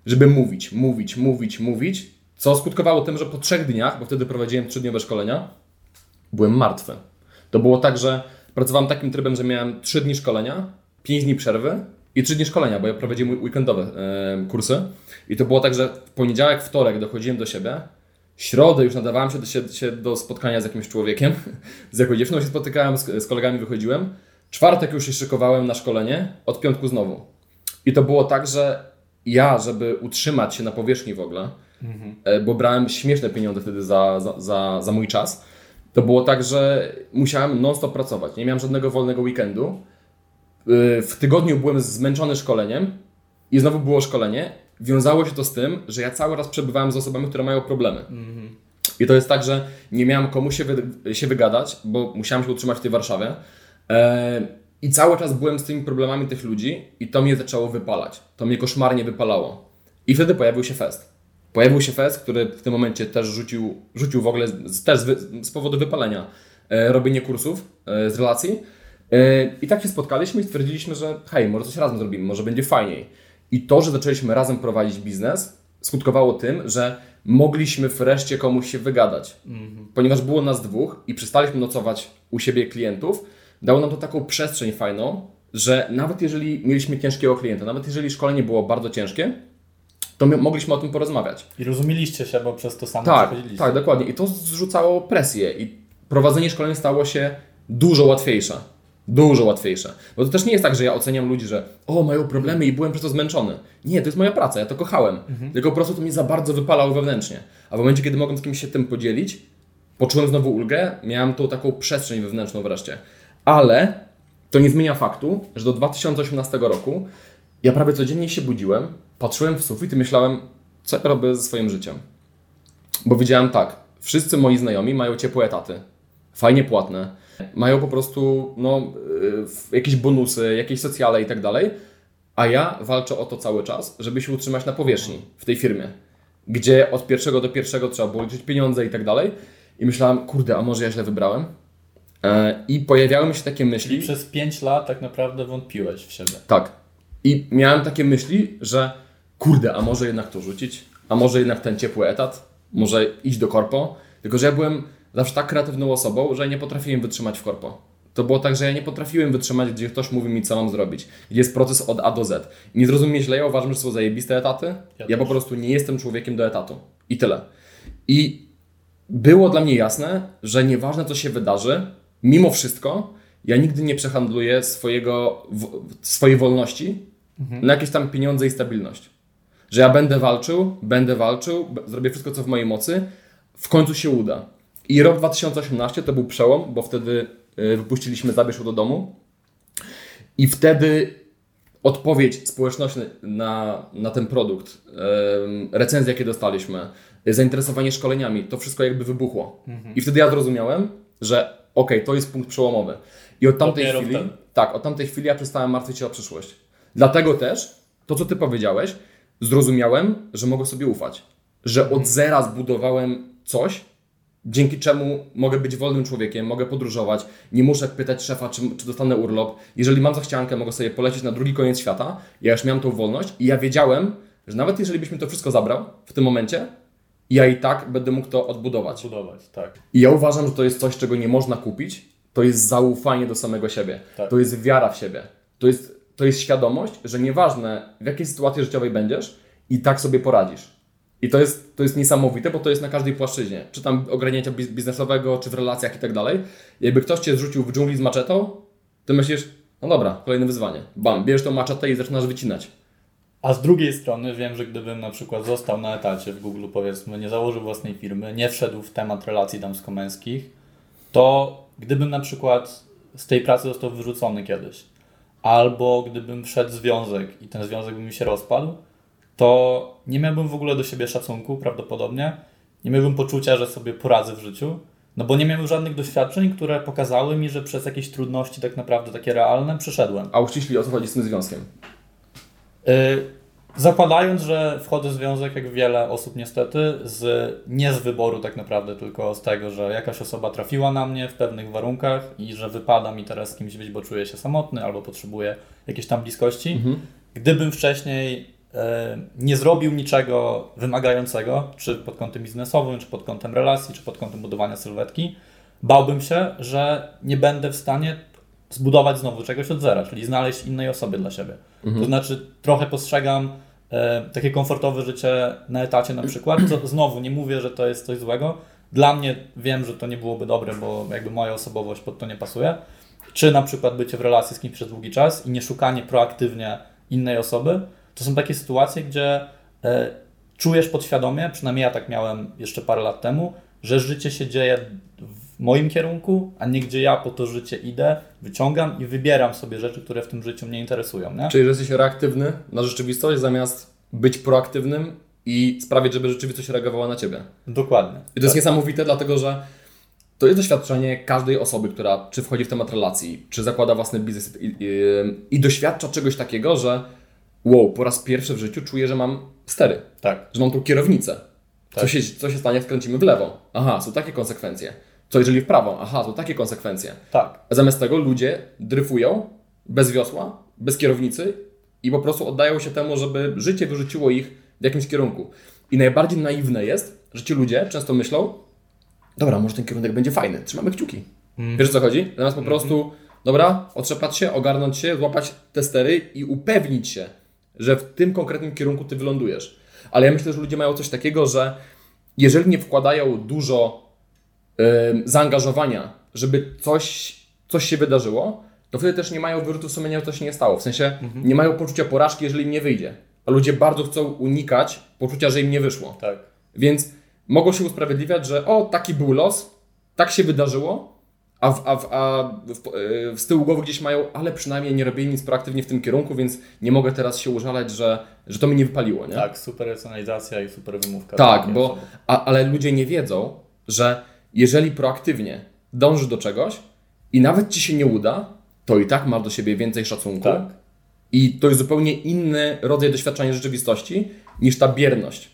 S1: żeby mówić, mówić, mówić, mówić, co skutkowało tym, że po trzech dniach, bo wtedy prowadziłem trzydniowe szkolenia, byłem martwy. To było tak, że pracowałem takim trybem, że miałem 3 dni szkolenia, 5 dni przerwy i 3 dni szkolenia, bo ja prowadziłem weekendowe kursy. I to było tak, że w poniedziałek, wtorek dochodziłem do siebie, środę już nadawałem się do, się, się do spotkania z jakimś człowiekiem, [laughs] z jakąś dziewczyną się spotykałem, z, z kolegami wychodziłem. Czwartek już się szykowałem na szkolenie, od piątku znowu. I to było tak, że ja, żeby utrzymać się na powierzchni w ogóle, e, bo brałem śmieszne pieniądze wtedy za, za, za, za mój czas, to było tak, że musiałem non-stop pracować. Nie miałem żadnego wolnego weekendu. y, w tygodniu byłem zmęczony szkoleniem i znowu było szkolenie. Wiązało się to z tym, że ja cały raz przebywałem z osobami, które mają problemy. I to jest tak, że nie miałem komu się, wy, się wygadać, bo musiałem się utrzymać w tej Warszawie. E, I cały czas byłem z tymi problemami tych ludzi i to mnie zaczęło wypalać. To mnie koszmarnie wypalało. I wtedy pojawił się fest. Pojawił się fest, który w tym momencie też rzucił, rzucił w ogóle z, też z, wy, z powodu wypalenia e, robienie kursów e, z relacji. E, I tak się spotkaliśmy i stwierdziliśmy, że hej, może coś razem zrobimy, może będzie fajniej. I to, że zaczęliśmy razem prowadzić biznes, skutkowało tym, że mogliśmy wreszcie komuś się wygadać. Ponieważ było nas dwóch i przestaliśmy nocować u siebie klientów, dało nam to taką przestrzeń fajną, że nawet jeżeli mieliśmy ciężkiego klienta, nawet jeżeli szkolenie było bardzo ciężkie, to my mogliśmy o tym porozmawiać.
S2: I rozumieliście się, bo przez to samo
S1: Tak, tak, dokładnie. I to zrzucało presję i prowadzenie szkolenia stało się dużo łatwiejsze. Dużo łatwiejsze. Bo to też nie jest tak, że ja oceniam ludzi, że o, mają problemy i byłem przez to zmęczony. Nie, to jest moja praca, ja to kochałem. Tylko po prostu to mnie za bardzo wypalało wewnętrznie. A w momencie, kiedy mogłem z kimś się tym podzielić, poczułem znowu ulgę, miałem tą taką przestrzeń wewnętrzną wreszcie. Ale to nie zmienia faktu, że do 2018 roku ja prawie codziennie się budziłem, patrzyłem w sufit i myślałem, co ja robię ze swoim życiem. Bo widziałem tak, wszyscy moi znajomi mają ciepłe etaty, fajnie płatne, mają po prostu no, y, jakieś bonusy, jakieś socjale i tak dalej, a ja walczę o to cały czas, żeby się utrzymać na powierzchni w tej firmie, gdzie od pierwszego do pierwszego trzeba było liczyć pieniądze i tak dalej. I myślałem, kurde, a może ja źle wybrałem? E, I pojawiały mi się takie myśli.
S2: I przez 5 lat tak naprawdę wątpiłeś w siebie.
S1: Tak. I miałem takie myśli, że kurde, a może jednak to rzucić? A może jednak ten ciepły etat? Może iść do korpo? Tylko, że ja byłem zawsze tak kreatywną osobą, że nie potrafiłem wytrzymać w korpo. To było tak, że ja nie potrafiłem wytrzymać, gdzie ktoś mówi mi, co mam zrobić. Gdzie jest proces od A do Z. Nie zrozum mnie źle, ja uważam, że są zajebiste etaty.
S2: Ja
S1: Ja, po prostu nie jestem człowiekiem do etatu. I tyle. I było dla mnie jasne, że nieważne co się wydarzy, mimo wszystko ja nigdy nie przehandluję swojego, swojej wolności na jakieś tam pieniądze i stabilność. Że ja będę walczył, będę walczył, zrobię wszystko co w mojej mocy, w końcu się uda. I rok 2018 to był przełom, bo wtedy y, wypuściliśmy Zabierz do domu i wtedy odpowiedź społeczności na, na ten produkt, recenzje, jakie dostaliśmy, zainteresowanie szkoleniami, to wszystko jakby wybuchło. I wtedy ja zrozumiałem, że okej, to jest punkt przełomowy. I od tamtej
S2: Dopiero
S1: chwili,
S2: wtedy.
S1: tak, od tamtej chwili ja przestałem martwić się o przyszłość. Dlatego też, to co ty powiedziałeś, zrozumiałem, że mogę sobie ufać. Że od zera zbudowałem coś, dzięki czemu mogę być wolnym człowiekiem, mogę podróżować, nie muszę pytać szefa, czy, czy dostanę urlop. Jeżeli mam zachciankę, mogę sobie polecieć na drugi koniec świata. Ja już miałem tą wolność i ja wiedziałem, że nawet jeżeli byś mi to wszystko zabrał w tym momencie, ja i tak będę mógł to odbudować.
S2: Budować, tak.
S1: I ja uważam, że to jest coś, czego nie można kupić. To jest zaufanie do samego siebie.
S2: Tak.
S1: To jest wiara w siebie. To jest, to jest świadomość, że nieważne w jakiej sytuacji życiowej będziesz, i tak sobie poradzisz. I to jest, to jest niesamowite, bo to jest na każdej płaszczyźnie. Czy tam biz- biznesowego, czy w relacjach i tak dalej. Jakby ktoś cię zrzucił w dżungli z maczetą, ty myślisz, no dobra, kolejne wyzwanie. Bam, bierzesz tą maczetę i zaczynasz wycinać.
S2: A z drugiej strony wiem, że gdybym na przykład został na etacie w Google, powiedzmy, nie założył własnej firmy, nie wszedł w temat relacji damsko-męskich, to gdybym na przykład z tej pracy został wyrzucony kiedyś, albo gdybym wszedł w związek i ten związek by mi się rozpadł, to nie miałbym w ogóle do siebie szacunku prawdopodobnie, nie miałbym poczucia, że sobie poradzę w życiu, no bo nie miałem żadnych doświadczeń, które pokazały mi, że przez jakieś trudności tak naprawdę takie realne przeszedłem.
S1: A uściślij o co chodzi z tym związkiem.
S2: Y, Zakładając, że wchodzę w związek, jak wiele osób niestety, z, nie z wyboru tak naprawdę, tylko z tego, że jakaś osoba trafiła na mnie w pewnych warunkach i że wypada mi teraz z kimś być, bo czuję się samotny albo potrzebuję jakiejś tam bliskości. Gdybym wcześniej e, nie zrobił niczego wymagającego, czy pod kątem biznesowym, czy pod kątem relacji, czy pod kątem budowania sylwetki, bałbym się, że nie będę w stanie zbudować znowu czegoś od zera, czyli znaleźć innej osoby dla siebie. To znaczy, trochę postrzegam e, takie komfortowe życie na etacie na przykład. To, [clears throat] znowu nie mówię, że to jest coś złego. Dla mnie wiem, że to nie byłoby dobre, bo jakby moja osobowość pod to nie pasuje. Czy na przykład bycie w relacji z kimś przez długi czas i nie szukanie proaktywnie innej osoby. To są takie sytuacje, gdzie e, czujesz podświadomie, przynajmniej ja tak miałem jeszcze parę lat temu, że życie się dzieje w moim kierunku, a nie gdzie ja po to życie idę, wyciągam i wybieram sobie rzeczy, które w tym życiu mnie interesują. Nie?
S1: Czyli, że jesteś reaktywny na rzeczywistość, zamiast być proaktywnym i sprawić, żeby rzeczywistość reagowała na ciebie.
S2: Dokładnie.
S1: I to jest niesamowite, dlatego że to jest doświadczenie każdej osoby, która czy wchodzi w temat relacji, czy zakłada własny biznes i, i, i doświadcza czegoś takiego, że wow, po raz pierwszy w życiu czuję, że mam stery,
S2: Tak.
S1: że mam tą kierownicę. Co,
S2: Tak.
S1: się, co się stanie, jak skręcimy w lewo? Aha, są takie konsekwencje. Co jeżeli w prawo? Aha, są takie konsekwencje.
S2: Tak.
S1: Zamiast tego ludzie dryfują bez wiosła, bez kierownicy i po prostu oddają się temu, żeby życie wyrzuciło ich w jakimś kierunku. I najbardziej naiwne jest, że ci ludzie często myślą, dobra, może ten kierunek będzie fajny, trzymamy kciuki. Wiesz o co chodzi? Zamiast po prostu, dobra, otrzepać się, ogarnąć się, złapać te stery i upewnić się, że w tym konkretnym kierunku ty wylądujesz. Ale ja myślę, że ludzie mają coś takiego, że jeżeli nie wkładają dużo zaangażowania, żeby coś, coś się wydarzyło, to wtedy też nie mają wyrzutu sumienia, że to się nie stało. W sensie nie mają poczucia porażki, jeżeli im nie wyjdzie. A ludzie bardzo chcą unikać poczucia, że im nie wyszło.
S2: Tak.
S1: Więc mogą się usprawiedliwiać, że o, taki był los, tak się wydarzyło, a, w, a, w, a w, e, w z tyłu głowy gdzieś mają, ale przynajmniej nie robię nic proaktywnie w tym kierunku, więc nie mogę teraz się użalać, że, że to mi nie wypaliło. Nie?
S2: Tak, super racjonalizacja i super wymówka.
S1: Tak,
S2: Takie
S1: bo, a, ale ludzie nie wiedzą, że jeżeli proaktywnie dążysz do czegoś i nawet ci się nie uda, to i tak masz do siebie więcej szacunku.
S2: Tak.
S1: I to jest zupełnie inny rodzaj doświadczenia rzeczywistości niż ta bierność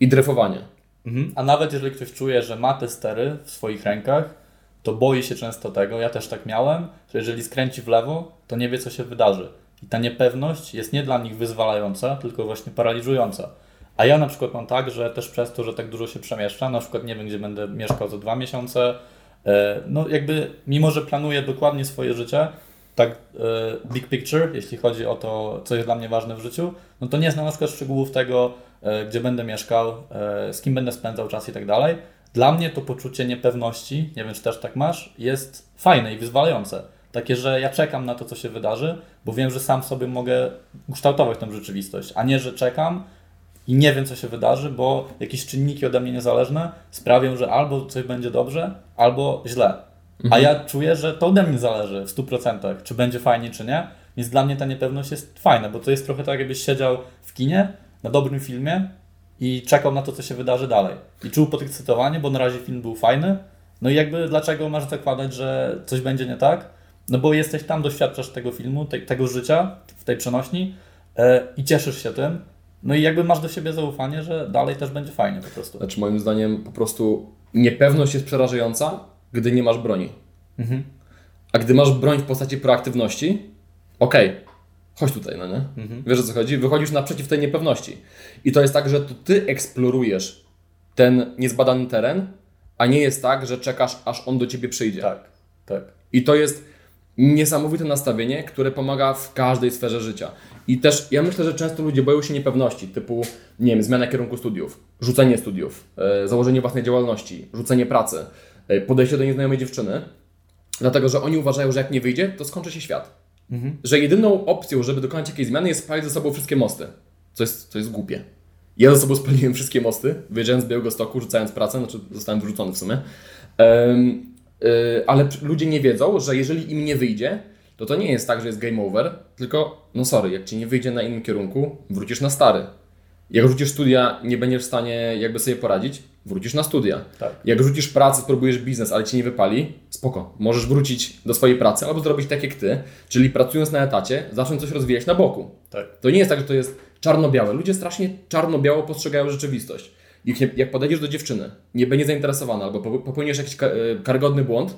S1: i dryfowanie.
S2: Mhm. A nawet jeżeli ktoś czuje, że ma te stery w swoich rękach, to boi się często tego. Ja też tak miałem, że jeżeli skręci w lewo, to nie wie, co się wydarzy. I ta niepewność jest nie dla nich wyzwalająca, tylko właśnie paraliżująca. A ja na przykład mam tak, że też przez to, że tak dużo się przemieszczam, na przykład nie wiem, gdzie będę mieszkał za dwa miesiące, e, no jakby mimo, że planuję dokładnie swoje życie, tak e, big picture, jeśli chodzi o to, co jest dla mnie ważne w życiu, no to nie przykład szczegółów tego, e, gdzie będę mieszkał, z kim będę spędzał czas i tak dalej. Dla mnie to poczucie niepewności, nie wiem czy też tak masz, jest fajne i wyzwalające. Takie, że ja czekam na to, co się wydarzy, bo wiem, że sam sobie mogę ukształtować tę rzeczywistość, a nie, że czekam i nie wiem, co się wydarzy, bo jakieś czynniki ode mnie niezależne sprawią, że albo coś będzie dobrze, albo źle. A ja czuję, że to ode mnie zależy w 100%, czy będzie fajnie, czy nie. Więc dla mnie ta niepewność jest fajna, bo to jest trochę tak, jakbyś siedział w kinie na dobrym filmie i czekał na to, co się wydarzy dalej. I czuł podekscytowanie, bo na razie film był fajny. No i jakby dlaczego masz zakładać, że coś będzie nie tak? No bo jesteś tam, doświadczasz tego filmu, te, tego życia w tej przenośni e, i cieszysz się tym. No i jakby masz do siebie zaufanie, że dalej też będzie fajnie po prostu.
S1: Znaczy, moim zdaniem, po prostu niepewność jest przerażająca, gdy nie masz broni.
S2: Mhm.
S1: A gdy masz broń w postaci proaktywności, okej, chodź tutaj, no nie?
S2: Mhm.
S1: Wiesz o co chodzi? Wychodzisz naprzeciw tej niepewności. I to jest tak, że to ty eksplorujesz ten niezbadany teren, a nie jest tak, że czekasz, aż on do ciebie przyjdzie.
S2: Tak, tak.
S1: I to jest niesamowite nastawienie, które pomaga w każdej sferze życia. I też ja myślę, że często ludzie boją się niepewności, typu, nie wiem, zmiana kierunku studiów, rzucenie studiów, e, założenie własnej działalności, rzucenie pracy, e, podejście do nieznajomej dziewczyny, dlatego że oni uważają, że jak nie wyjdzie, to skończy się świat. Że jedyną opcją, żeby dokonać jakiejś zmiany jest spalić ze sobą wszystkie mosty. Co jest, co jest głupie. Ja ze sobą spaliłem wszystkie mosty, wyjeżdżając z Białego Stoku, rzucając pracę, znaczy zostałem wyrzucony w sumie. Ale p- ludzie nie wiedzą, że jeżeli im nie wyjdzie, to to nie jest tak, że jest game over, tylko no sorry, jak ci nie wyjdzie na innym kierunku, wrócisz na stary. Jak rzucisz studia, nie będziesz w stanie jakby sobie poradzić, wrócisz na studia.
S2: Tak.
S1: Jak rzucisz pracę, spróbujesz biznes, ale ci nie wypali, spoko. Możesz wrócić do swojej pracy albo zrobić tak jak ty, czyli pracując na etacie, zacząć coś rozwijać na boku.
S2: Tak.
S1: To nie jest tak, że to jest czarno-białe. Ludzie strasznie czarno-biało postrzegają rzeczywistość. Jak, nie, jak podejdziesz do dziewczyny, nie będzie zainteresowana albo pope- popełnisz jakiś e, karygodny błąd,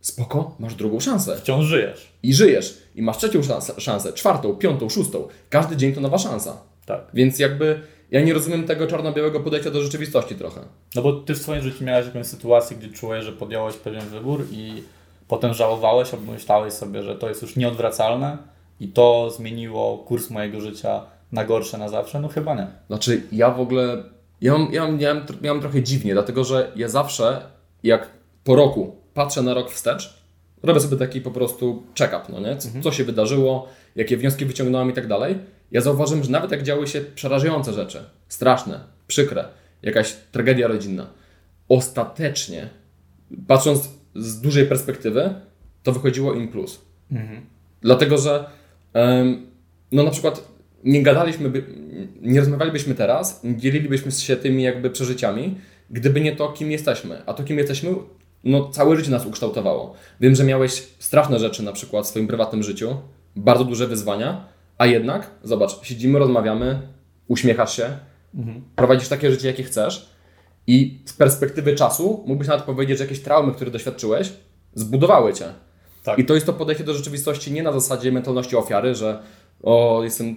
S1: spoko, masz drugą szansę.
S2: Wciąż żyjesz.
S1: I żyjesz. I masz trzecią szansę, szansę, czwartą, piątą, szóstą. Każdy dzień to nowa szansa.
S2: Tak.
S1: Więc jakby ja nie rozumiem tego czarno-białego podejścia do rzeczywistości trochę.
S2: No bo ty w swoim życiu miałeś jakąś sytuację, gdzie czułeś, że podjąłeś pewien wybór i potem żałowałeś albo myślałeś sobie, że to jest już nieodwracalne i to zmieniło kurs mojego życia na gorsze na zawsze? No chyba nie.
S1: Znaczy, ja w ogóle. Ja mam, ja mam, ja mam, ja mam trochę dziwnie, dlatego że ja zawsze, jak po roku patrzę na rok wstecz, robię sobie taki po prostu check-up, no nie? Co, co się wydarzyło, jakie wnioski wyciągnąłem i tak dalej. Ja zauważyłem, że nawet jak działy się przerażające rzeczy, straszne, przykre, jakaś tragedia rodzinna, ostatecznie, patrząc z dużej perspektywy, to wychodziło im plus. Dlatego, że no na przykład nie gadaliśmy, by, nie rozmawialibyśmy teraz, nie dzielilibyśmy się tymi jakby przeżyciami, gdyby nie to, kim jesteśmy. A to, kim jesteśmy, no całe życie nas ukształtowało. Wiem, że miałeś straszne rzeczy na przykład w swoim prywatnym życiu, bardzo duże wyzwania, a jednak, zobacz, siedzimy, rozmawiamy, uśmiechasz się, prowadzisz takie życie, jakie chcesz i z perspektywy czasu mógłbyś nawet powiedzieć, że jakieś traumy, które doświadczyłeś, zbudowały cię.
S2: Tak.
S1: I to jest to podejście do rzeczywistości nie na zasadzie mentalności ofiary, że o, jestem,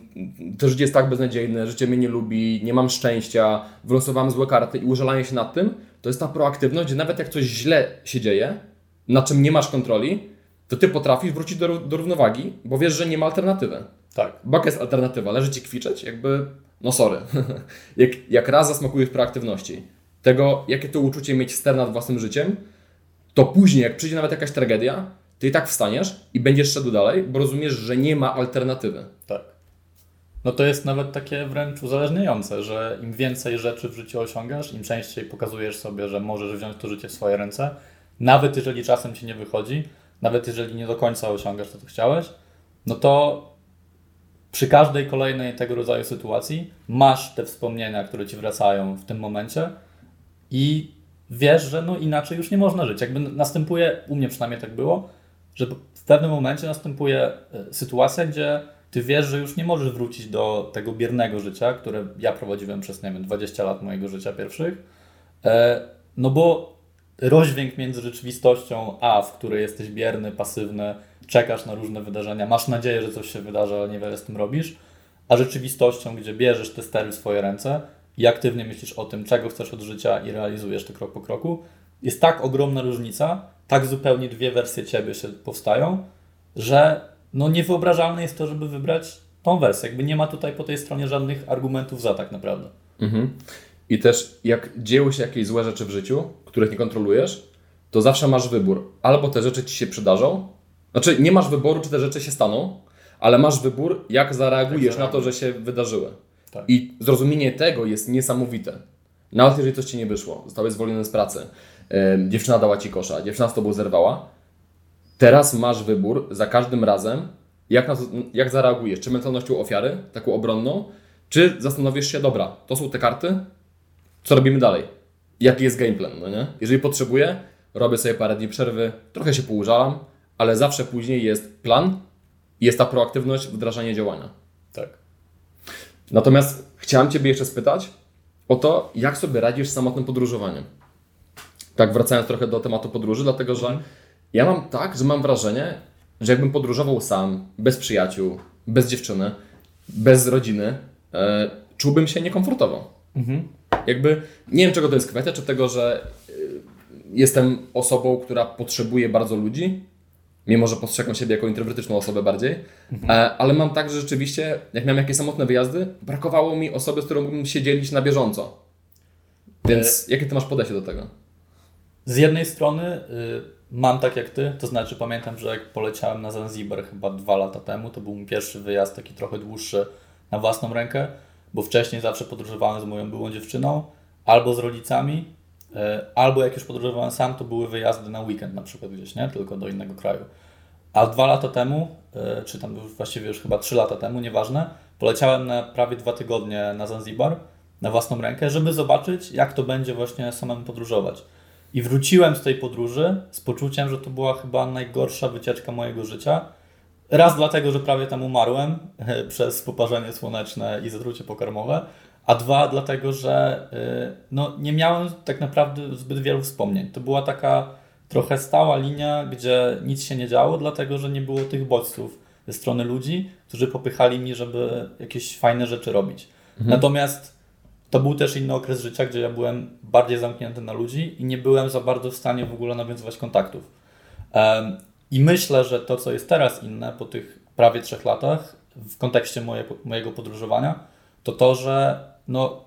S1: to życie jest tak beznadziejne, życie mnie nie lubi, nie mam szczęścia, wylosowałem złe karty i użalanie się nad tym, to jest ta proaktywność, gdzie nawet jak coś źle się dzieje, na czym nie masz kontroli, to ty potrafisz wrócić do, do równowagi, bo wiesz, że nie ma alternatywy.
S2: Tak.
S1: Baka jest alternatywa, leży ci kwiczeć, jakby, no sorry. [laughs] jak, jak raz zasmakujesz proaktywności, tego, jakie to uczucie mieć ster nad własnym życiem, to później, jak przyjdzie nawet jakaś tragedia, ty i tak wstaniesz i będziesz szedł dalej, bo rozumiesz, że nie ma alternatywy.
S2: Tak. No to jest nawet takie wręcz uzależniające, że im więcej rzeczy w życiu osiągasz, im częściej pokazujesz sobie, że możesz wziąć to życie w swoje ręce, nawet jeżeli czasem ci nie wychodzi, nawet jeżeli nie do końca osiągasz to, co chciałeś, no to przy każdej kolejnej tego rodzaju sytuacji masz te wspomnienia, które ci wracają w tym momencie i wiesz, że no inaczej już nie można żyć. Jakby następuje, u mnie przynajmniej tak było, że w pewnym momencie następuje e, sytuacja, gdzie ty wiesz, że już nie możesz wrócić do tego biernego życia, które ja prowadziłem przez, nie wiem, 20 lat mojego życia pierwszych, e, no bo rozdźwięk między rzeczywistością A, w której jesteś bierny, pasywny, czekasz na różne wydarzenia, masz nadzieję, że coś się wydarzy, ale niewiele z tym robisz, a rzeczywistością, gdzie bierzesz te stery w swoje ręce i aktywnie myślisz o tym, czego chcesz od życia i realizujesz to krok po kroku, jest tak ogromna różnica, tak zupełnie dwie wersje ciebie się powstają, że no niewyobrażalne jest to, żeby wybrać tą wersję. Jakby nie ma tutaj po tej stronie żadnych argumentów za tak naprawdę.
S1: Mhm. I też jak dzieją się jakieś złe rzeczy w życiu, których nie kontrolujesz, to zawsze masz wybór. Albo te rzeczy ci się przydarzą, znaczy nie masz wyboru, czy te rzeczy się staną, ale masz wybór, jak zareagujesz na to, że się wydarzyły.
S2: Tak.
S1: I zrozumienie tego jest niesamowite. Nawet jeżeli coś ci nie wyszło, zostałeś zwolniony z pracy, dziewczyna dała ci kosza, dziewczyna z tobą zerwała, teraz masz wybór za każdym razem, jak, na jak zareagujesz. Czy mentalnością ofiary, taką obronną, czy zastanowisz się, dobra, to są te karty, co robimy dalej? Jaki jest gameplan, no nie? Jeżeli potrzebuję, robię sobie parę dni przerwy, trochę się poużalam, ale zawsze później jest plan i jest ta proaktywność, wdrażanie działania.
S2: Tak.
S1: Natomiast chciałem Ciebie jeszcze spytać o to, jak sobie radzisz z samotnym podróżowaniem. Tak, wracając trochę do tematu podróży, dlatego że ja mam tak, że mam wrażenie, że jakbym podróżował sam, bez przyjaciół, bez dziewczyny, bez rodziny, e, czułbym się niekomfortowo. Jakby nie wiem, czego to jest kwestia, czy tego, że y, jestem osobą, która potrzebuje bardzo ludzi, mimo że postrzegam siebie jako introwertyczną osobę bardziej, e, ale mam tak, że rzeczywiście, jak miałem jakieś samotne wyjazdy, brakowało mi osoby, z którą mógłbym się dzielić na bieżąco. Więc jakie ty masz podejście do tego?
S2: Z jednej strony y, mam tak jak ty, to znaczy pamiętam, że jak poleciałem na Zanzibar chyba dwa lata temu, to był mój pierwszy wyjazd taki trochę dłuższy na własną rękę, bo wcześniej zawsze podróżowałem z moją byłą dziewczyną, albo z rodzicami, y, albo jak już podróżowałem sam, to były wyjazdy na weekend na przykład gdzieś, nie? Tylko do innego kraju. A dwa lata temu, y, czy tam właściwie już chyba trzy lata temu, nieważne, poleciałem na prawie dwa tygodnie na Zanzibar na własną rękę, żeby zobaczyć, jak to będzie właśnie samemu podróżować. I wróciłem z tej podróży z poczuciem, że to była chyba najgorsza wycieczka mojego życia. Raz dlatego, że prawie tam umarłem [laughs] przez poparzenie słoneczne i zatrucie pokarmowe, a dwa dlatego, że y, no, nie miałem tak naprawdę zbyt wielu wspomnień. To była taka trochę stała linia, gdzie nic się nie działo, dlatego że nie było tych bodźców ze strony ludzi, którzy popychali mnie, żeby jakieś fajne rzeczy robić. Natomiast to był też inny okres życia, gdzie ja byłem bardziej zamknięty na ludzi i nie byłem za bardzo w stanie w ogóle nawiązywać kontaktów. I myślę, że to, co jest teraz inne po tych prawie trzech latach w kontekście moje, mojego podróżowania, to to, że no,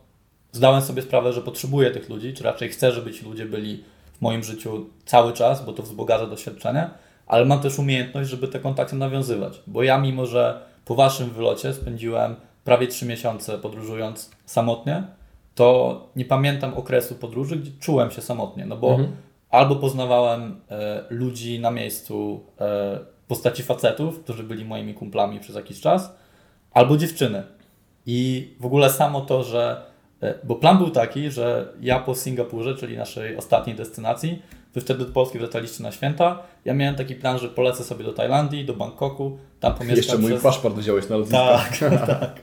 S2: zdałem sobie sprawę, że potrzebuję tych ludzi, czy raczej chcę, żeby ci ludzie byli w moim życiu cały czas, bo to wzbogaca doświadczenie, ale mam też umiejętność, żeby te kontakty nawiązywać. Bo ja, mimo że po waszym wylocie spędziłem prawie trzy miesiące podróżując samotnie, to nie pamiętam okresu podróży, gdzie czułem się samotnie, no bo albo poznawałem e, ludzi na miejscu e, w postaci facetów, którzy byli moimi kumplami przez jakiś czas, albo dziewczyny. I w ogóle samo to, że. e, Bo plan był taki, że ja po Singapurze, czyli naszej ostatniej destynacji, wy wtedy do Polski wracaliście na święta. Ja miałem taki plan, że polecę sobie do Tajlandii, do Bangkoku, tam pomieszkam
S1: Jeszcze mój
S2: przez...
S1: paszport wziąłeś na lotnisko.
S2: Tak, [laughs] tak.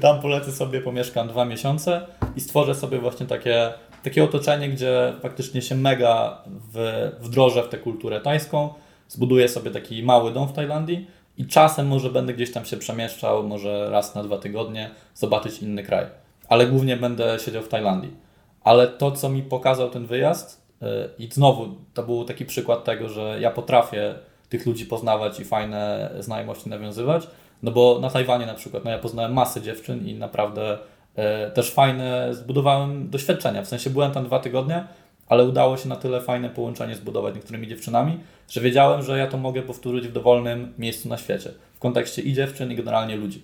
S2: Tam polecę sobie, pomieszkam dwa miesiące i stworzę sobie właśnie takie, takie otoczenie, gdzie faktycznie się mega w, wdrożę w tę kulturę tajską. Zbuduję sobie taki mały dom w Tajlandii i czasem może będę gdzieś tam się przemieszczał, może raz na dwa tygodnie, zobaczyć inny kraj. Ale głównie będę siedział w Tajlandii. Ale to, co mi pokazał ten wyjazd, i znowu to był taki przykład tego, że ja potrafię tych ludzi poznawać i fajne znajomości nawiązywać, no bo na Tajwanie na przykład, no ja poznałem masę dziewczyn i naprawdę e, też fajne zbudowałem doświadczenia. W sensie byłem tam dwa tygodnie, ale udało się na tyle fajne połączenie zbudować niektórymi dziewczynami, że wiedziałem, że ja to mogę powtórzyć w dowolnym miejscu na świecie. W kontekście i dziewczyn, i generalnie ludzi.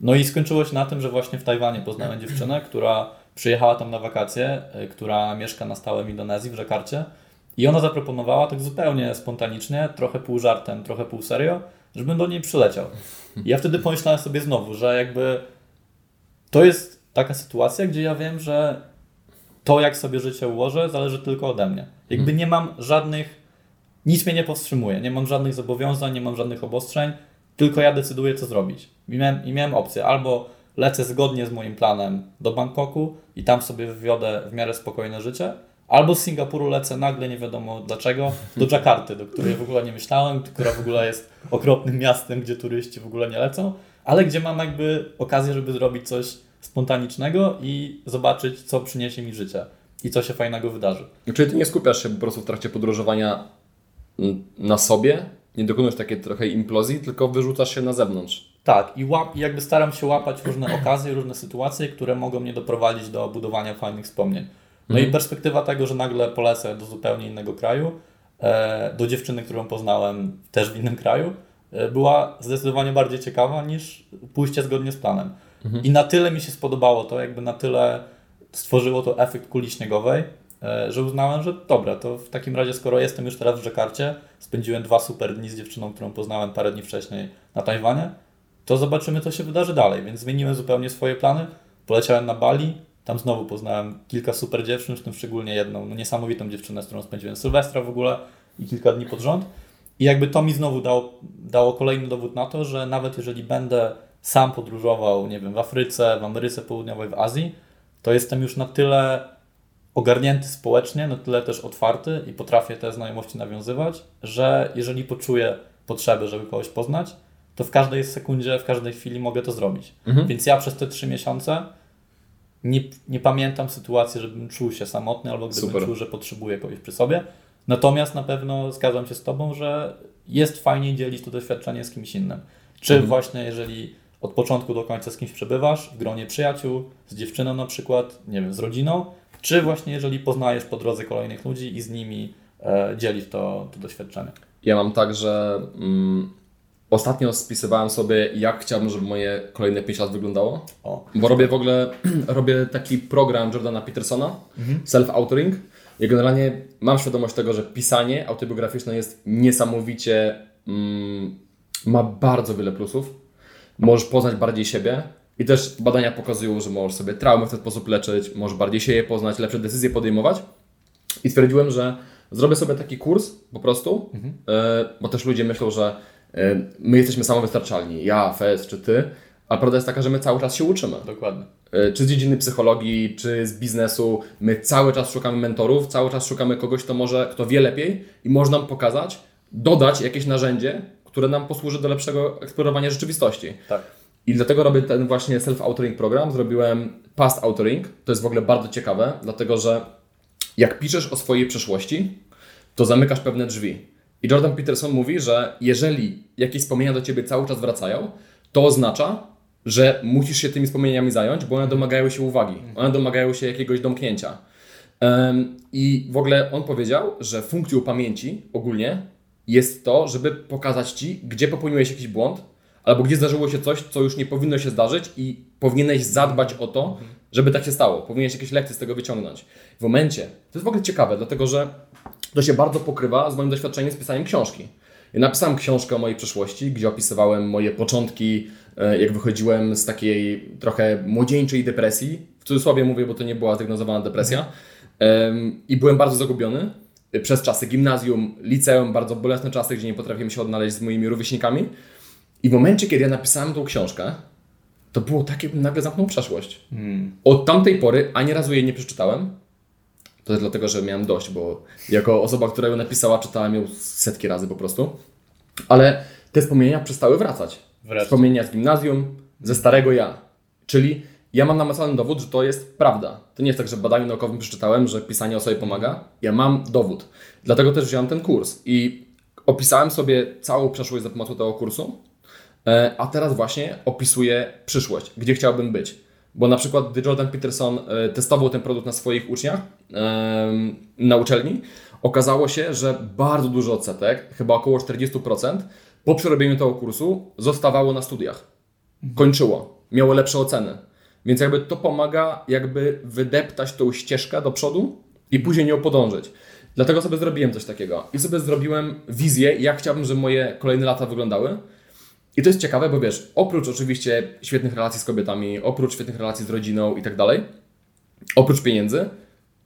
S2: No i skończyło się na tym, że właśnie w Tajwanie poznałem [clears throat] dziewczynę, która przyjechała tam na wakacje, e, która mieszka na stałe w Indonezji, w Żakarcie. I ona zaproponowała tak zupełnie spontanicznie, trochę pół żartem, trochę pół serio, żebym do niej przyleciał. I ja wtedy pomyślałem sobie znowu, że jakby to jest taka sytuacja, gdzie ja wiem, że to jak sobie życie ułożę zależy tylko ode mnie. Jakby nie mam żadnych, nic mnie nie powstrzymuje, nie mam żadnych zobowiązań, nie mam żadnych obostrzeń, tylko ja decyduję co zrobić. I miałem, i miałem opcję albo lecę zgodnie z moim planem do Bangkoku i tam sobie wywiodę w miarę spokojne życie, albo z Singapuru lecę nagle, nie wiadomo dlaczego, do Dżakarty, do której w ogóle nie myślałem, która w ogóle jest okropnym miastem, gdzie turyści w ogóle nie lecą, ale gdzie mam jakby okazję, żeby zrobić coś spontanicznego i zobaczyć, co przyniesie mi życie i co się fajnego wydarzy.
S1: Czyli ty nie skupiasz się po prostu w trakcie podróżowania na sobie, nie dokonujesz takiej trochę implozji, tylko wyrzucasz się na zewnątrz.
S2: Tak, i łap, jakby staram się łapać różne okazje, różne sytuacje, które mogą mnie doprowadzić do budowania fajnych wspomnień. No i perspektywa tego, że nagle polecę do zupełnie innego kraju, e, do dziewczyny, którą poznałem też w innym kraju, e, była zdecydowanie bardziej ciekawa niż pójście zgodnie z planem. I na tyle mi się spodobało to, jakby na tyle stworzyło to efekt kuli śniegowej, e, że uznałem, że dobra, to w takim razie, skoro jestem już teraz w Dżakarcie, spędziłem dwa super dni z dziewczyną, którą poznałem parę dni wcześniej na Tajwanie, to zobaczymy, co się wydarzy dalej. Więc zmieniłem zupełnie swoje plany. Poleciałem na Bali, tam znowu poznałem kilka super dziewczyn, w tym szczególnie jedną no, niesamowitą dziewczynę, z którą spędziłem Sylwestra w ogóle i kilka dni pod rząd. I jakby to mi znowu dało, dało kolejny dowód na to, że nawet jeżeli będę sam podróżował, nie wiem, w Afryce, w Ameryce Południowej, w Azji, to jestem już na tyle ogarnięty społecznie, na tyle też otwarty i potrafię te znajomości nawiązywać, że jeżeli poczuję potrzebę, żeby kogoś poznać, to w każdej sekundzie, w każdej chwili mogę to zrobić. Więc ja przez te trzy miesiące nie, nie pamiętam sytuacji, żebym czuł się samotny albo gdybym
S1: Super.
S2: czuł, że potrzebuję kogoś przy sobie. Natomiast na pewno zgadzam się z Tobą, że jest fajniej dzielić to doświadczenie z kimś innym. Czy właśnie jeżeli od początku do końca z kimś przebywasz, w gronie przyjaciół, z dziewczyną na przykład, nie wiem, z rodziną, czy właśnie jeżeli poznajesz po drodze kolejnych ludzi i z nimi e, dzielisz to, to doświadczenie.
S1: Ja mam tak, że mm, ostatnio spisywałem sobie, jak chciałbym, żeby moje kolejne 5 lat wyglądało.
S2: O,
S1: Bo robię w ogóle [clears throat] robię taki program Jordana Petersona, self-authoring. I generalnie mam świadomość tego, że pisanie autobiograficzne jest niesamowicie, mm, ma bardzo wiele plusów. Możesz poznać bardziej siebie. I też badania pokazują, że możesz sobie traumy w ten sposób leczyć, możesz bardziej siebie poznać, lepsze decyzje podejmować. I stwierdziłem, że zrobię sobie taki kurs po prostu, e, bo też ludzie myślą, że my jesteśmy samowystarczalni, ja, Fez czy ty, a prawda jest taka, że my cały czas się uczymy.
S2: dokładnie.
S1: E, Czy z dziedziny psychologii, czy z biznesu, my cały czas szukamy mentorów, cały czas szukamy kogoś, kto może, kto wie lepiej i może nam pokazać, dodać jakieś narzędzie, które nam posłuży do lepszego eksplorowania rzeczywistości.
S2: Tak.
S1: I dlatego robię ten właśnie self-authoring program. Zrobiłem past authoring. To jest w ogóle bardzo ciekawe, dlatego że jak piszesz o swojej przeszłości, to zamykasz pewne drzwi. I Jordan Peterson mówi, że jeżeli jakieś wspomnienia do ciebie cały czas wracają, to oznacza, że musisz się tymi wspomnieniami zająć, bo one domagają się uwagi, one domagają się jakiegoś domknięcia. I w ogóle on powiedział, że funkcją pamięci ogólnie jest to, żeby pokazać ci, gdzie popełniłeś jakiś błąd, albo gdzie zdarzyło się coś, co już nie powinno się zdarzyć i powinieneś zadbać o to, żeby tak się stało. Powinieneś jakieś lekcje z tego wyciągnąć. W momencie, to jest w ogóle ciekawe, dlatego że to się bardzo pokrywa z moim doświadczeniem z pisaniem książki. Ja napisałem książkę o mojej przeszłości, gdzie opisywałem moje początki, e, jak wychodziłem z takiej trochę młodzieńczej depresji. W cudzysłowie mówię, bo to nie była zdiagnozowana depresja. I byłem bardzo zagubiony przez czasy gimnazjum, liceum, bardzo bolesne czasy, gdzie nie potrafiłem się odnaleźć z moimi rówieśnikami. I w momencie, kiedy ja napisałem tą książkę, to było tak, jakbym nagle zamknął przeszłość. Od tamtej pory ani razu jej nie przeczytałem. To jest dlatego, że miałem dość, bo jako osoba, która ją napisała, czytałem ją setki razy po prostu. Ale te wspomnienia przestały wracać.
S2: Wreszcie.
S1: Wspomnienia z gimnazjum, ze starego ja. Czyli ja mam namacalny dowód, że to jest prawda. To nie jest tak, że w badaniu naukowym przeczytałem, że pisanie o sobie pomaga. Ja mam dowód. Dlatego też wziąłem ten kurs i opisałem sobie całą przeszłość za pomocą tego kursu. E, A teraz właśnie opisuję przyszłość, gdzie chciałbym być. Bo na przykład, gdy Jordan Peterson e, testował ten produkt na swoich uczniach na uczelni, okazało się, że bardzo dużo odsetek, chyba około 40%, po przerobieniu tego kursu zostawało na studiach. Kończyło, miało lepsze oceny. Więc jakby to pomaga jakby wydeptać tą ścieżkę do przodu i później nią podążyć. Dlatego sobie zrobiłem coś takiego. I sobie zrobiłem wizję, jak chciałbym, żeby moje kolejne lata wyglądały. I to jest ciekawe, bo wiesz, oprócz oczywiście świetnych relacji z kobietami, oprócz świetnych relacji z rodziną i tak dalej, oprócz pieniędzy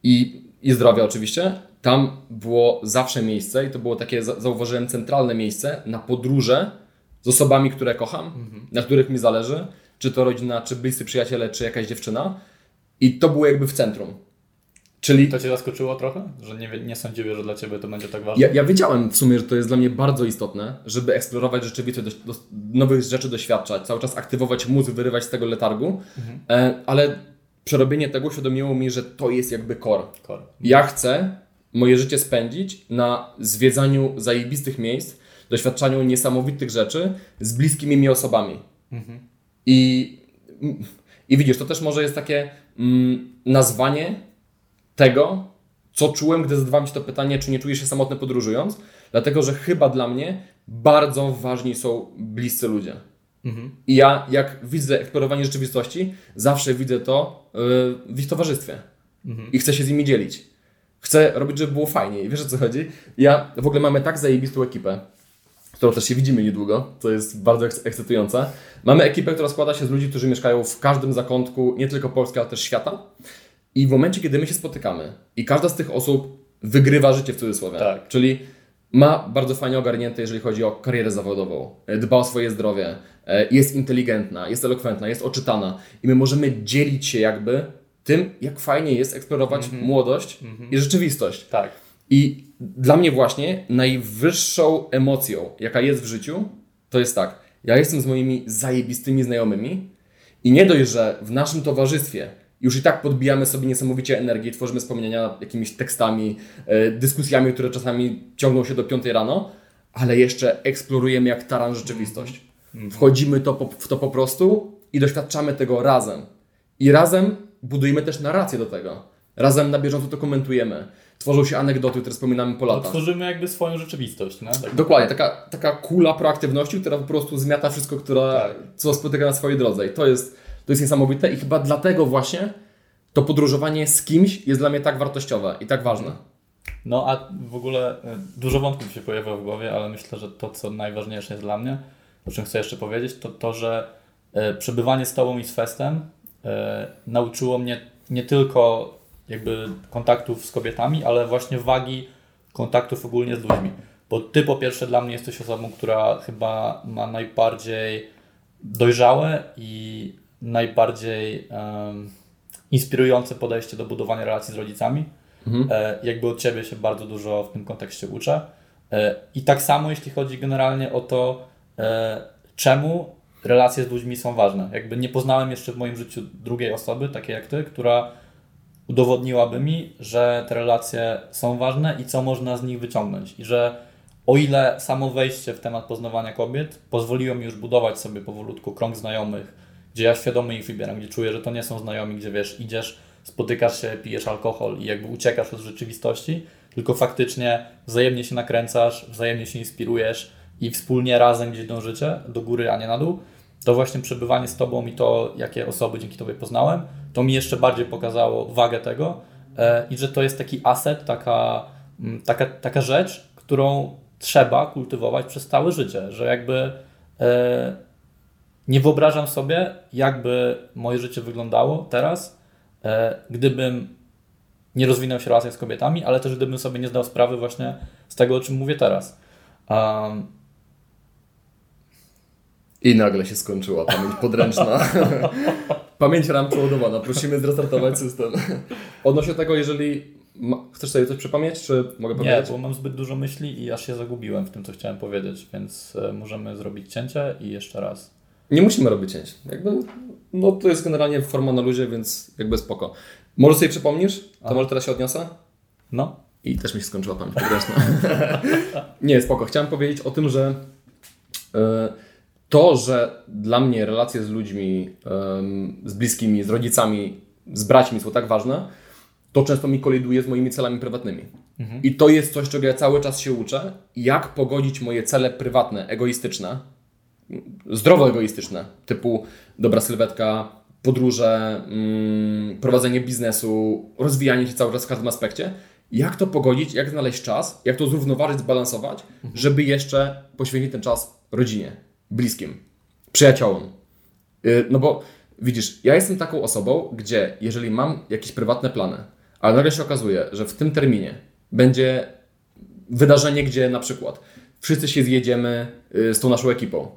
S1: i, i zdrowia oczywiście, tam było zawsze miejsce i to było takie, za- zauważyłem, centralne miejsce na podróże z osobami, które kocham, na których mi zależy, czy to rodzina, czy bliscy przyjaciele, czy jakaś dziewczyna. I to było jakby w centrum. Czyli
S2: To Cię zaskoczyło trochę? Że nie, nie sądziłeś, że dla Ciebie to będzie tak ważne?
S1: ja, ja wiedziałem w sumie, że to jest dla mnie bardzo istotne, żeby eksplorować rzeczywistość, do, do, nowych rzeczy doświadczać, cały czas aktywować mózg, wyrywać z tego letargu, e, ale przerobienie tego uświadomiło mi, że to jest jakby core.
S2: Kor.
S1: Ja chcę moje życie spędzić na zwiedzaniu zajebistych miejsc, doświadczaniu niesamowitych rzeczy z bliskimi mi osobami. I, I widzisz, to też może jest takie mm, nazwanie tego, co czułem, gdy zadawałem Ci to pytanie, czy nie czujesz się samotny podróżując, dlatego że chyba dla mnie bardzo ważni są bliscy ludzie. I ja, jak widzę eksplorowanie rzeczywistości, zawsze widzę to yy, w ich towarzystwie. I chcę się z nimi dzielić. Chcę robić, żeby było fajnie. I wiesz o co chodzi? Ja w ogóle mamy tak zajebistą ekipę, z którą też się widzimy niedługo, co jest bardzo eks- ekscytujące. Mamy ekipę, która składa się z ludzi, którzy mieszkają w każdym zakątku, nie tylko Polski, ale też świata. I w momencie, kiedy my się spotykamy i każda z tych osób wygrywa życie w cudzysłowie,
S2: Tak.
S1: czyli ma bardzo fajnie ogarnięte, jeżeli chodzi o karierę zawodową, e, dba o swoje zdrowie, e, jest inteligentna, jest elokwentna, jest oczytana i my możemy dzielić się jakby tym, jak fajnie jest eksplorować młodość i rzeczywistość.
S2: Tak.
S1: I dla mnie właśnie najwyższą emocją, jaka jest w życiu, to jest tak. Ja jestem z moimi zajebistymi znajomymi i nie dość, że w naszym towarzystwie już i tak podbijamy sobie niesamowicie energię, tworzymy wspomnienia jakimiś tekstami, e, dyskusjami, które czasami ciągną się do 5 rano, ale jeszcze eksplorujemy jak taran rzeczywistość. Wchodzimy to po, w to po prostu i doświadczamy tego razem. I razem budujemy też narrację do tego. Razem na bieżąco to komentujemy. Tworzą się anegdoty, które wspominamy po
S2: No,
S1: latach.
S2: tworzymy jakby swoją rzeczywistość, nie? Tak.
S1: Dokładnie, taka, taka kula proaktywności, która po prostu zmiata wszystko, która,
S2: Tak.
S1: co spotyka na swojej drodze. I to jest, to jest niesamowite i chyba dlatego właśnie to podróżowanie z kimś jest dla mnie tak wartościowe i tak ważne.
S2: No a w ogóle e, dużo wątków się pojawia w głowie, ale myślę, że to, co najważniejsze jest dla mnie, o czym chcę jeszcze powiedzieć, to to, że e, przebywanie z Tobą i z Festem e, nauczyło mnie nie tylko jakby kontaktów z kobietami, ale właśnie wagi kontaktów ogólnie z ludźmi. Bo Ty po pierwsze dla mnie jesteś osobą, która chyba ma najbardziej dojrzałe i najbardziej em, inspirujące podejście do budowania relacji z rodzicami. E, jakby od Ciebie się bardzo dużo w tym kontekście uczę. E, I tak samo jeśli chodzi generalnie o to, e, czemu relacje z ludźmi są ważne. Jakby nie poznałem jeszcze w moim życiu drugiej osoby, takiej jak Ty, która udowodniłaby mi, że te relacje są ważne i co można z nich wyciągnąć. I że o ile samo wejście w temat poznawania kobiet pozwoliło mi już budować sobie powolutku krąg znajomych, gdzie ja świadomie ich wybieram, gdzie czuję, że to nie są znajomi, gdzie wiesz, idziesz, spotykasz się, pijesz alkohol i jakby uciekasz od rzeczywistości, tylko faktycznie wzajemnie się nakręcasz, wzajemnie się inspirujesz i wspólnie razem gdzieś dążycie do góry, a nie na dół, to właśnie przebywanie z Tobą i to, jakie osoby dzięki Tobie poznałem, to mi jeszcze bardziej pokazało wagę tego e, i że to jest taki aset, taka mm, taka, taka rzecz, którą trzeba kultywować przez całe życie, że jakby e, nie wyobrażam sobie, jakby moje życie wyglądało teraz, e, gdybym nie rozwinął się w relacjach z kobietami, ale też gdybym sobie nie zdał sprawy właśnie z tego, o czym mówię teraz. Um,
S1: I nagle się skończyła pamięć podręczna. [laughs] pamięć RAM przeładowana. Prosimy zrestartować system. Odnośnie tego, jeżeli ma... chcesz sobie coś przypomnieć, czy mogę
S2: nie,
S1: powiedzieć?
S2: bo mam zbyt dużo myśli i aż się zagubiłem w tym, co chciałem powiedzieć, więc e, możemy zrobić cięcie i jeszcze raz.
S1: Nie musimy robić cięć. Jakby, no to jest generalnie forma na luzie, więc jakby spoko. Może sobie przypomnisz? To
S2: A.
S1: może teraz się odniosę?
S2: No,
S1: I też mi się skończyła pamięć [laughs] nie, spoko. Chciałem powiedzieć o tym, że e, to, że dla mnie relacje z ludźmi, z bliskimi, z rodzicami, z braćmi są tak ważne, to często mi koliduje z moimi celami prywatnymi. I to jest coś, czego ja cały czas się uczę, jak pogodzić moje cele prywatne, egoistyczne, zdrowo egoistyczne, typu dobra sylwetka, podróże, mm, prowadzenie biznesu, rozwijanie się cały czas w każdym aspekcie. Jak to pogodzić, jak znaleźć czas, jak to zrównoważyć, zbalansować, żeby jeszcze poświęcić ten czas rodzinie, bliskim, przyjaciołom. Yy, No bo widzisz, ja jestem taką osobą, gdzie jeżeli mam jakieś prywatne plany, ale nagle się okazuje, że w tym terminie będzie wydarzenie, gdzie na przykład wszyscy się zjedziemy y, z tą naszą ekipą,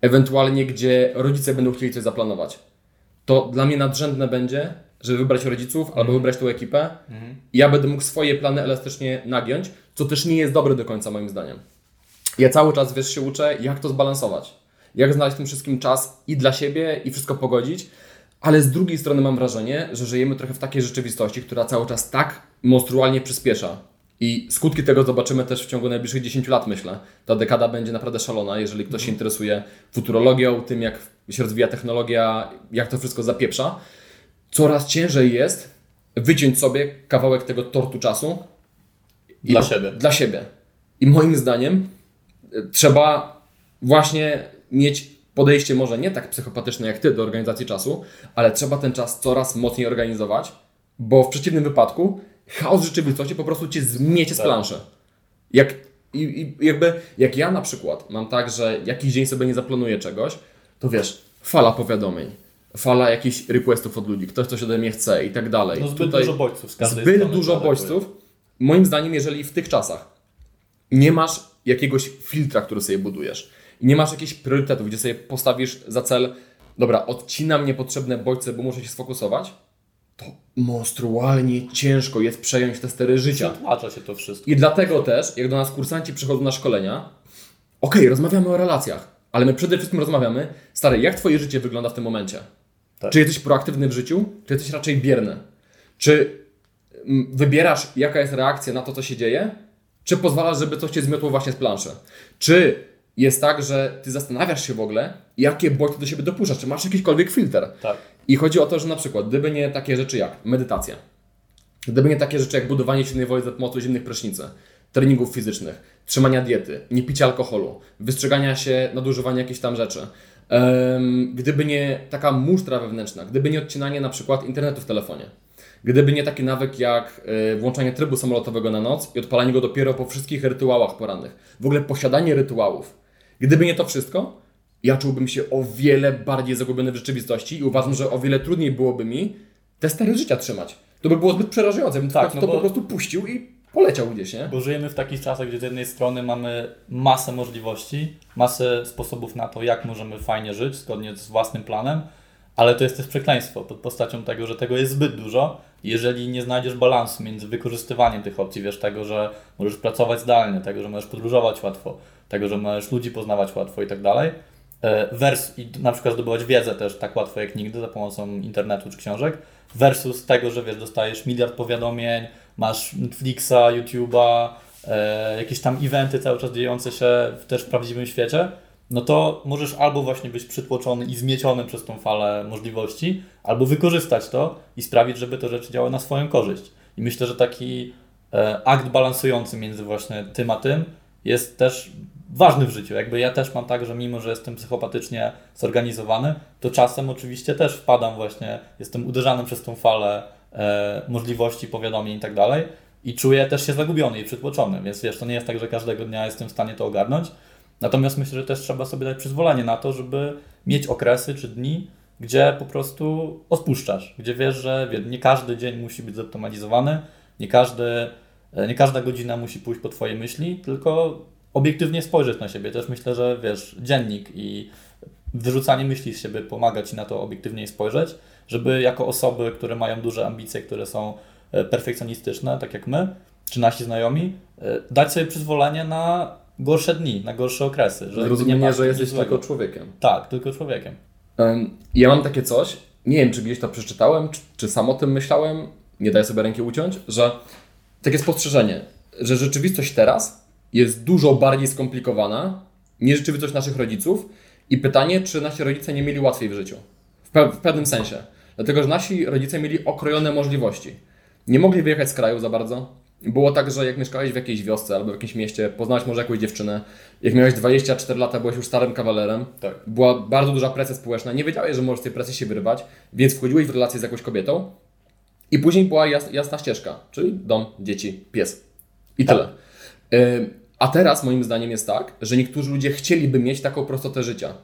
S1: ewentualnie gdzie rodzice będą chcieli coś zaplanować, to dla mnie nadrzędne będzie, żeby wybrać rodziców albo wybrać tą ekipę i ja będę mógł swoje plany elastycznie nagiąć, co też nie jest dobre do końca moim zdaniem. Ja cały czas, wiesz, się uczę, jak to zbalansować. Jak znaleźć w tym wszystkim czas i dla siebie, i wszystko pogodzić, ale z drugiej strony mam wrażenie, że żyjemy trochę w takiej rzeczywistości, która cały czas tak monstrualnie przyspiesza. I skutki tego zobaczymy też w ciągu najbliższych 10 lat, myślę. Ta dekada będzie naprawdę szalona, jeżeli ktoś się interesuje futurologią, tym jak się rozwija technologia, jak to wszystko zapieprza. Coraz ciężej jest wyciąć sobie kawałek tego tortu czasu
S2: Dla siebie.
S1: Dla siebie. I moim zdaniem y, trzeba właśnie mieć podejście może nie tak psychopatyczne jak ty do organizacji czasu, ale trzeba ten czas coraz mocniej organizować, bo w przeciwnym wypadku chaos rzeczywistości po prostu cię zmiecie z
S2: Tak.
S1: planszy. Jak, i, i jakby, jak ja na przykład mam tak, że jakiś dzień sobie nie zaplanuję czegoś, to wiesz, fala powiadomień, fala jakichś requestów od ludzi, ktoś coś ode mnie chce i tak dalej.
S2: no zbyt
S1: Tutaj-
S2: dużo bodźców z każdej
S1: zbyt
S2: strony
S1: dużo bodźców. Moim zdaniem, jeżeli w tych czasach nie masz jakiegoś filtra, który sobie budujesz i nie masz jakichś priorytetów, gdzie sobie postawisz za cel, dobra, odcinam niepotrzebne bodźce, bo muszę się sfokusować, to monstrualnie ciężko jest przejąć te stery życia.
S2: Przetłacza się to wszystko.
S1: I dlatego też, jak do nas kursanci przychodzą na szkolenia, okej, rozmawiamy o relacjach, ale my przede wszystkim rozmawiamy, stary, jak twoje życie wygląda w tym momencie?
S2: Tak.
S1: Czy jesteś proaktywny w życiu, czy jesteś raczej bierny? Czy mm, wybierasz, jaka jest reakcja na to, co się dzieje, czy pozwalasz, żeby coś cię zmiotło właśnie z planszy? Czy jest tak, że ty zastanawiasz się w ogóle, jakie bodźce do siebie dopuszczasz, czy masz jakikolwiek filtr?
S2: Tak.
S1: I chodzi o to, że na przykład, gdyby nie takie rzeczy jak medytacja, gdyby nie takie rzeczy jak budowanie silnej woli za pomocą zimnych prysznicy, treningów fizycznych, trzymania diety, nie picia alkoholu, wystrzegania się nadużywania jakichś tam rzeczy, gdyby nie taka musztra wewnętrzna, gdyby nie odcinanie na przykład internetu w telefonie, gdyby nie taki nawyk jak y, włączanie trybu samolotowego na noc i odpalanie go dopiero po wszystkich rytuałach porannych, w ogóle posiadanie rytuałów, gdyby nie to wszystko, ja czułbym się o wiele bardziej zagubiony w rzeczywistości i uważam, że o wiele trudniej byłoby mi te stare życia trzymać. To by było zbyt przerażające, bym
S2: Tak,
S1: tak,
S2: no
S1: to
S2: bo-
S1: po prostu puścił i poleciał gdzieś, nie?
S2: Bo żyjemy w takich czasach, gdzie z jednej strony mamy masę możliwości, masę sposobów na to, jak możemy fajnie żyć zgodnie z własnym planem, ale to jest też przekleństwo pod postacią tego, że tego jest zbyt dużo. Jeżeli nie znajdziesz balansu między wykorzystywaniem tych opcji, wiesz, tego, że możesz pracować zdalnie, tego, że możesz podróżować łatwo, tego, że możesz ludzi poznawać łatwo i tak dalej, e, vers i na przykład zdobywać wiedzę też tak łatwo jak nigdy za pomocą internetu czy książek, versus tego, że wiesz, dostajesz miliard powiadomień, masz Netflixa, YouTube'a, e, jakieś tam eventy cały czas dziejące się w, też w prawdziwym świecie, no to możesz albo właśnie być przytłoczony i zmieciony przez tą falę możliwości, albo wykorzystać to i sprawić, żeby te rzeczy działały na swoją korzyść. I myślę, że taki e, akt balansujący między właśnie tym a tym jest też ważny w życiu. Jakby ja też mam tak, że mimo, że jestem psychopatycznie zorganizowany, to czasem oczywiście też wpadam właśnie, jestem uderzany przez tą falę e, możliwości, powiadomień i tak dalej. i czuję też się zagubiony i przytłoczony, więc wiesz, to nie jest tak, że każdego dnia jestem w stanie to ogarnąć. Natomiast myślę, że też trzeba sobie dać przyzwolenie na to, żeby mieć okresy czy dni, gdzie po prostu odpuszczasz, gdzie wiesz, że nie każdy dzień musi być zoptymalizowany, nie, każdy, e, nie każda godzina musi pójść po Twojej myśli, tylko obiektywnie spojrzeć na siebie. Też myślę, że wiesz, dziennik i wyrzucanie myśli z siebie pomaga Ci na to obiektywnie spojrzeć, żeby jako osoby, które mają duże ambicje, które są e, perfekcjonistyczne, tak jak my, czy nasi znajomi, e, dać sobie przyzwolenie na gorsze dni, na gorsze okresy. Że
S1: Zrozumienie, że jesteś
S2: złego.
S1: tylko człowiekiem.
S2: Tak, tylko człowiekiem.
S1: Em, Ja mam takie coś, nie wiem czy gdzieś to przeczytałem, czy, czy sam o tym myślałem, nie daję sobie ręki uciąć, że takie spostrzeżenie, że rzeczywistość teraz jest dużo bardziej skomplikowana niż rzeczywistość naszych rodziców i pytanie, czy nasi rodzice nie mieli łatwiej w życiu. W, pe- w pewnym sensie. Dlatego, że nasi rodzice mieli okrojone możliwości. Nie mogli wyjechać z kraju za bardzo. Było tak, że jak mieszkałeś w jakiejś wiosce albo w jakimś mieście, poznałeś może jakąś dziewczynę, jak miałeś 24 lata, byłeś już starym kawalerem,
S2: Tak.
S1: była bardzo duża presja społeczna, nie wiedziałeś, że możesz z tej presji się wyrwać, więc wchodziłeś w relację z jakąś kobietą i później była jas, jasna ścieżka, czyli dom, dzieci, pies. I
S2: Tak.
S1: tyle. A teraz moim zdaniem jest tak, że niektórzy ludzie chcieliby mieć taką prostotę życia.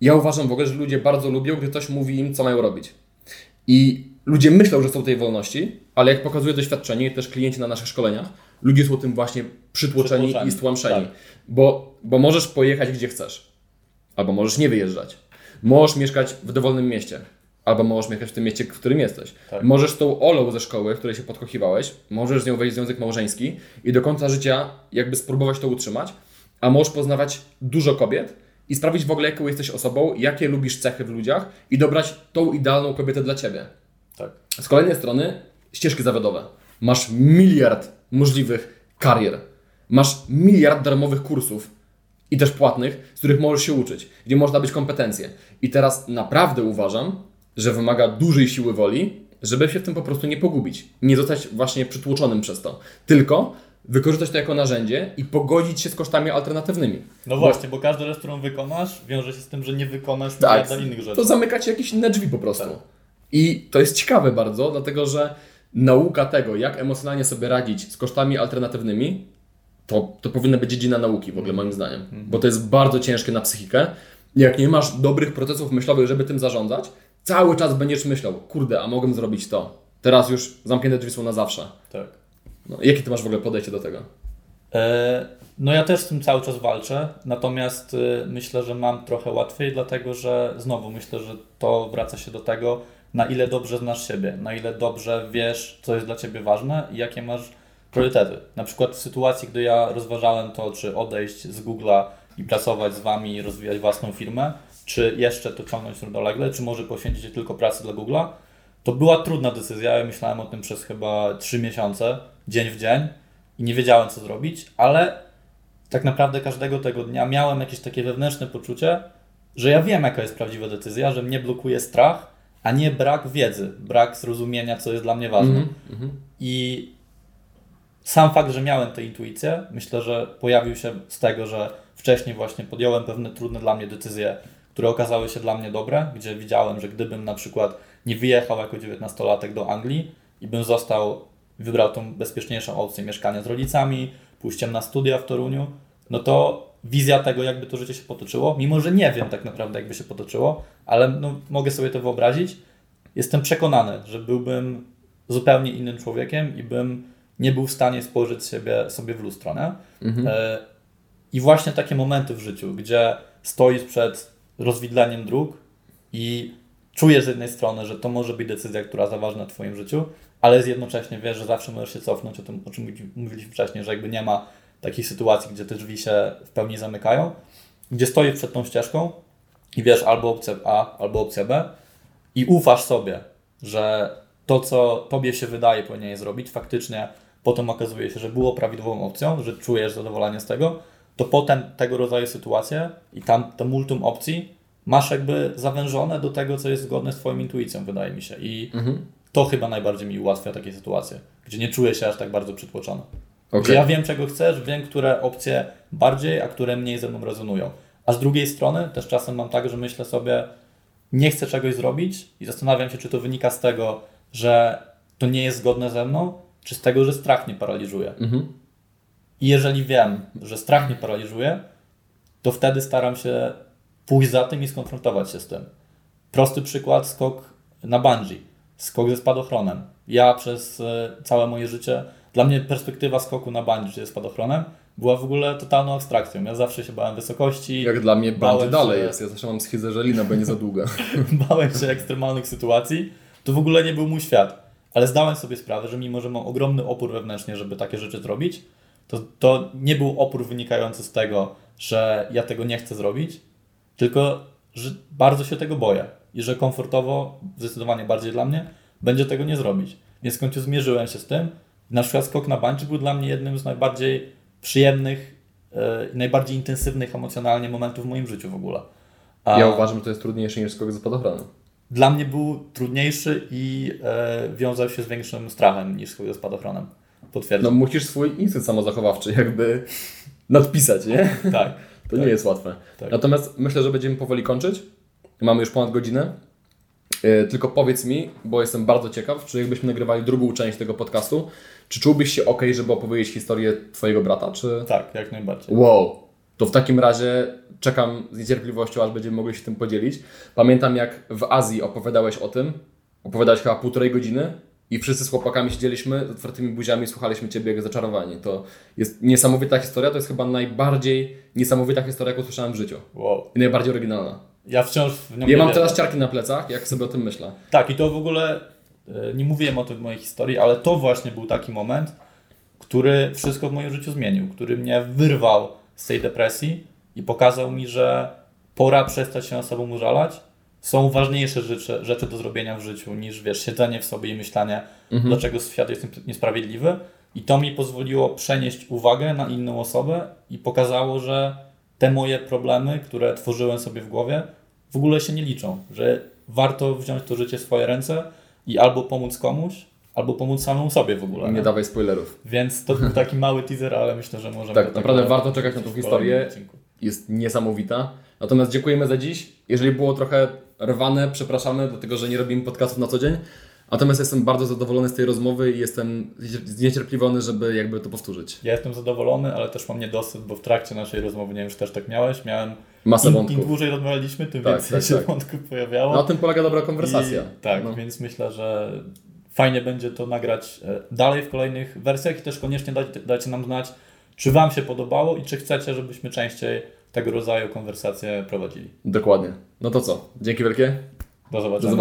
S1: Ja uważam w ogóle, że ludzie bardzo lubią, gdy ktoś mówi im, co mają robić. I ludzie myślą, że są tej wolności, ale jak pokazuje doświadczenie też klienci na naszych szkoleniach, ludzie są tym właśnie przytłoczeni,
S2: Przytłoczeni,
S1: i stłamszeni.
S2: tak.
S1: Bo, bo możesz pojechać gdzie chcesz, albo możesz nie wyjeżdżać. Możesz mieszkać w dowolnym mieście, albo możesz mieszkać w tym mieście, w którym jesteś.
S2: Tak.
S1: Możesz tą Olą ze szkoły, w której się podkochiwałeś, możesz z nią wejść w związek małżeński i do końca życia jakby spróbować to utrzymać, a możesz poznawać dużo kobiet i sprawdzić w ogóle, jaką jesteś osobą, jakie lubisz cechy w ludziach i dobrać tą idealną kobietę dla Ciebie.
S2: Tak.
S1: Z kolejnej strony ścieżki zawodowe. Masz miliard możliwych karier. Masz miliard darmowych kursów i też płatnych, z których możesz się uczyć, gdzie można być kompetencje. I teraz naprawdę uważam, że wymaga dużej siły woli, żeby się w tym po prostu nie pogubić. Nie zostać właśnie przytłoczonym przez to. Tylko wykorzystać to jako narzędzie i pogodzić się z kosztami alternatywnymi.
S2: No właśnie, bo każda rzecz, którą wykonasz, wiąże się z tym, że nie wykonasz
S1: Tak,
S2: tak, innych rzeczy.
S1: to zamyka ci jakieś inne drzwi po prostu.
S2: Tak.
S1: I to jest ciekawe bardzo, dlatego że nauka tego, jak emocjonalnie sobie radzić z kosztami alternatywnymi, to, to powinna być dziedzina nauki w ogóle moim zdaniem, bo to jest bardzo ciężkie na psychikę. Jak nie masz dobrych procesów myślowych, żeby tym zarządzać, cały czas będziesz myślał, kurde, a mogłem zrobić to. Teraz już zamknięte drzwi są na zawsze.
S2: Tak.
S1: No, jakie ty masz w ogóle podejście do tego?
S2: E, No ja też z tym cały czas walczę, natomiast y, myślę, że mam trochę łatwiej, dlatego że znowu myślę, że to wraca się do tego, na ile dobrze znasz siebie, na ile dobrze wiesz, co jest dla Ciebie ważne i jakie masz priorytety. Na przykład w sytuacji, gdy ja rozważałem to, czy odejść z Google'a i pracować z Wami i rozwijać własną firmę, czy jeszcze to ciągnąć równolegle, czy może poświęcić się tylko pracy dla Google'a, to była trudna decyzja. Ja myślałem o tym przez chyba 3 miesiące, dzień w dzień i nie wiedziałem, co zrobić, ale tak naprawdę każdego tego dnia miałem jakieś takie wewnętrzne poczucie, że ja wiem, jaka jest prawdziwa decyzja, że mnie blokuje strach, a nie brak wiedzy, brak zrozumienia, co jest dla mnie ważne.
S1: Mhm.
S2: I sam fakt, że miałem tę intuicję, myślę, że pojawił się z tego, że wcześniej właśnie podjąłem pewne trudne dla mnie decyzje, które okazały się dla mnie dobre, gdzie widziałem, że gdybym na przykład nie wyjechał jako 19-latek do Anglii i bym został, wybrał tą bezpieczniejszą opcję mieszkania z rodzicami, pójściem na studia w Toruniu, no to wizja tego, jakby to życie się potoczyło, mimo że nie wiem tak naprawdę, jakby się potoczyło, ale no, mogę sobie to wyobrazić, jestem przekonany, że byłbym zupełnie innym człowiekiem i bym nie był w stanie spojrzeć siebie, sobie w lustro. Nie? E, I właśnie takie momenty w życiu, gdzie stoisz przed rozwidleniem dróg i czujesz z jednej strony, że to może być decyzja, która zaważna w Twoim życiu, ale jednocześnie wiesz, że zawsze możesz się cofnąć o tym, o czym mówiliśmy wcześniej, że jakby nie ma takiej sytuacji, gdzie te drzwi się w pełni zamykają, gdzie stoisz przed tą ścieżką i wiesz albo opcja A, albo opcja B i ufasz sobie, że to, co Tobie się wydaje powinieneś zrobić, faktycznie potem okazuje się, że było prawidłową opcją, że czujesz zadowolenie z tego, to potem tego rodzaju sytuacje i tam to multum opcji masz jakby zawężone do tego, co jest zgodne z Twoją intuicją, wydaje mi się. I to chyba najbardziej mi ułatwia takie sytuacje, gdzie nie czuję się aż tak bardzo przytłoczony.
S1: Okej.
S2: Gdzie ja wiem, czego chcesz, wiem, które opcje bardziej, a które mniej ze mną rezonują. A z drugiej strony też czasem mam tak, że myślę sobie, nie chcę czegoś zrobić i zastanawiam się, czy to wynika z tego, że to nie jest zgodne ze mną, czy z tego, że strach mnie paraliżuje.
S1: Mhm.
S2: I jeżeli wiem, że strach mnie paraliżuje, to wtedy staram się pójść za tym i skonfrontować się z tym. Prosty przykład, skok na bungee, skok ze spadochronem. Ja przez e, całe moje życie, dla mnie perspektywa skoku na bungee ze spadochronem była w ogóle totalną abstrakcją. Ja zawsze się bałem wysokości,
S1: Jak dla mnie bandy dalej
S2: się-
S1: jest. Ja zawsze mam schizę, że lina będzie za długa. [laughs]
S2: bałem się ekstremalnych sytuacji, to w ogóle nie był mój świat. Ale zdałem sobie sprawę, że mimo, że mam ogromny opór wewnętrznie, żeby takie rzeczy zrobić, to, to nie był opór wynikający z tego, że ja tego nie chcę zrobić, tylko że bardzo się tego boję i że komfortowo, zdecydowanie bardziej dla mnie, będzie tego nie zrobić. Więc w końcu zmierzyłem się z tym. Na przykład skok na bungee był dla mnie jednym z najbardziej przyjemnych e, i najbardziej intensywnych emocjonalnie momentów w moim życiu w ogóle. A-
S1: Ja uważam, że to jest trudniejsze niż skok ze spadochronem.
S2: dla mnie był trudniejszy i e, wiązał się z większym strachem niż skok ze spadochronem.
S1: No
S2: Potwierdzam.
S1: musisz swój instynkt samozachowawczy jakby nadpisać, nie?
S2: tak. [laughs]
S1: To
S2: Tak.
S1: nie jest łatwe.
S2: Tak.
S1: Natomiast myślę, że będziemy powoli kończyć. Mamy już ponad godzinę. Yy, Tylko powiedz mi, bo jestem bardzo ciekaw, czy jakbyśmy nagrywali drugą część tego podcastu, czy czułbyś się ok, żeby opowiedzieć historię Twojego brata, czy...
S2: Tak, jak najbardziej.
S1: Wow, to w takim razie czekam z niecierpliwością, aż będziemy mogli się tym podzielić. Pamiętam, jak w Azji opowiadałeś o tym, opowiadałeś chyba półtorej godziny i wszyscy z chłopakami siedzieliśmy z otwartymi buziami i słuchaliśmy Ciebie jak zaczarowani. To jest niesamowita historia, to jest chyba najbardziej niesamowita historia, jaką słyszałem w życiu.
S2: Wow.
S1: I najbardziej oryginalna.
S2: Ja wciąż w nią
S1: Ja mam teraz ciarki na plecach, jak sobie o tym myślę.
S2: Tak, i to w ogóle e, nie mówiłem o tym w mojej historii, ale to właśnie był taki moment, który wszystko w moim życiu zmienił, który mnie wyrwał z tej depresji i pokazał mi, że pora przestać się na sobą użalać. Są ważniejsze rzeczy, rzeczy do zrobienia w życiu niż wiesz, siedzenie w sobie i myślenie, dlaczego świat jest niesprawiedliwy. I to mi pozwoliło przenieść uwagę na inną osobę i pokazało, że te moje problemy, które tworzyłem sobie w głowie, w ogóle się nie liczą. Że warto wziąć to życie w swoje ręce i albo pomóc komuś, albo pomóc samemu sobie w ogóle.
S1: Nie
S2: nie?
S1: dawaj spoilerów.
S2: Więc to był taki mały teaser, ale myślę, że możemy.
S1: Tak, naprawdę warto czekać na tą historię. jest niesamowita. Natomiast dziękujemy za dziś. Jeżeli było trochę rwane, przepraszamy, dlatego że nie robimy podcastów na co dzień. Natomiast jestem bardzo zadowolony z tej rozmowy i jestem zniecierpliwiony, żeby jakby to powtórzyć.
S2: Ja jestem zadowolony, ale też mam niedosyt, bo w trakcie naszej rozmowy, nie wiem, czy też tak miałeś, miałem.
S1: Masę
S2: Im, Im
S1: wątków.
S2: dłużej rozmawialiśmy, tym
S1: Tak,
S2: więcej
S1: tak,
S2: się
S1: tak.
S2: wątków pojawiało.
S1: Na tym polega dobra konwersacja.
S2: I, tak,
S1: No.
S2: więc myślę, że fajnie będzie to nagrać e, dalej w kolejnych wersjach i też koniecznie dajcie, dajcie nam znać, czy Wam się podobało i czy chcecie, żebyśmy częściej tego rodzaju konwersacje prowadzili.
S1: Dokładnie. No to co? Dzięki wielkie.
S2: Do zobaczenia.
S1: Do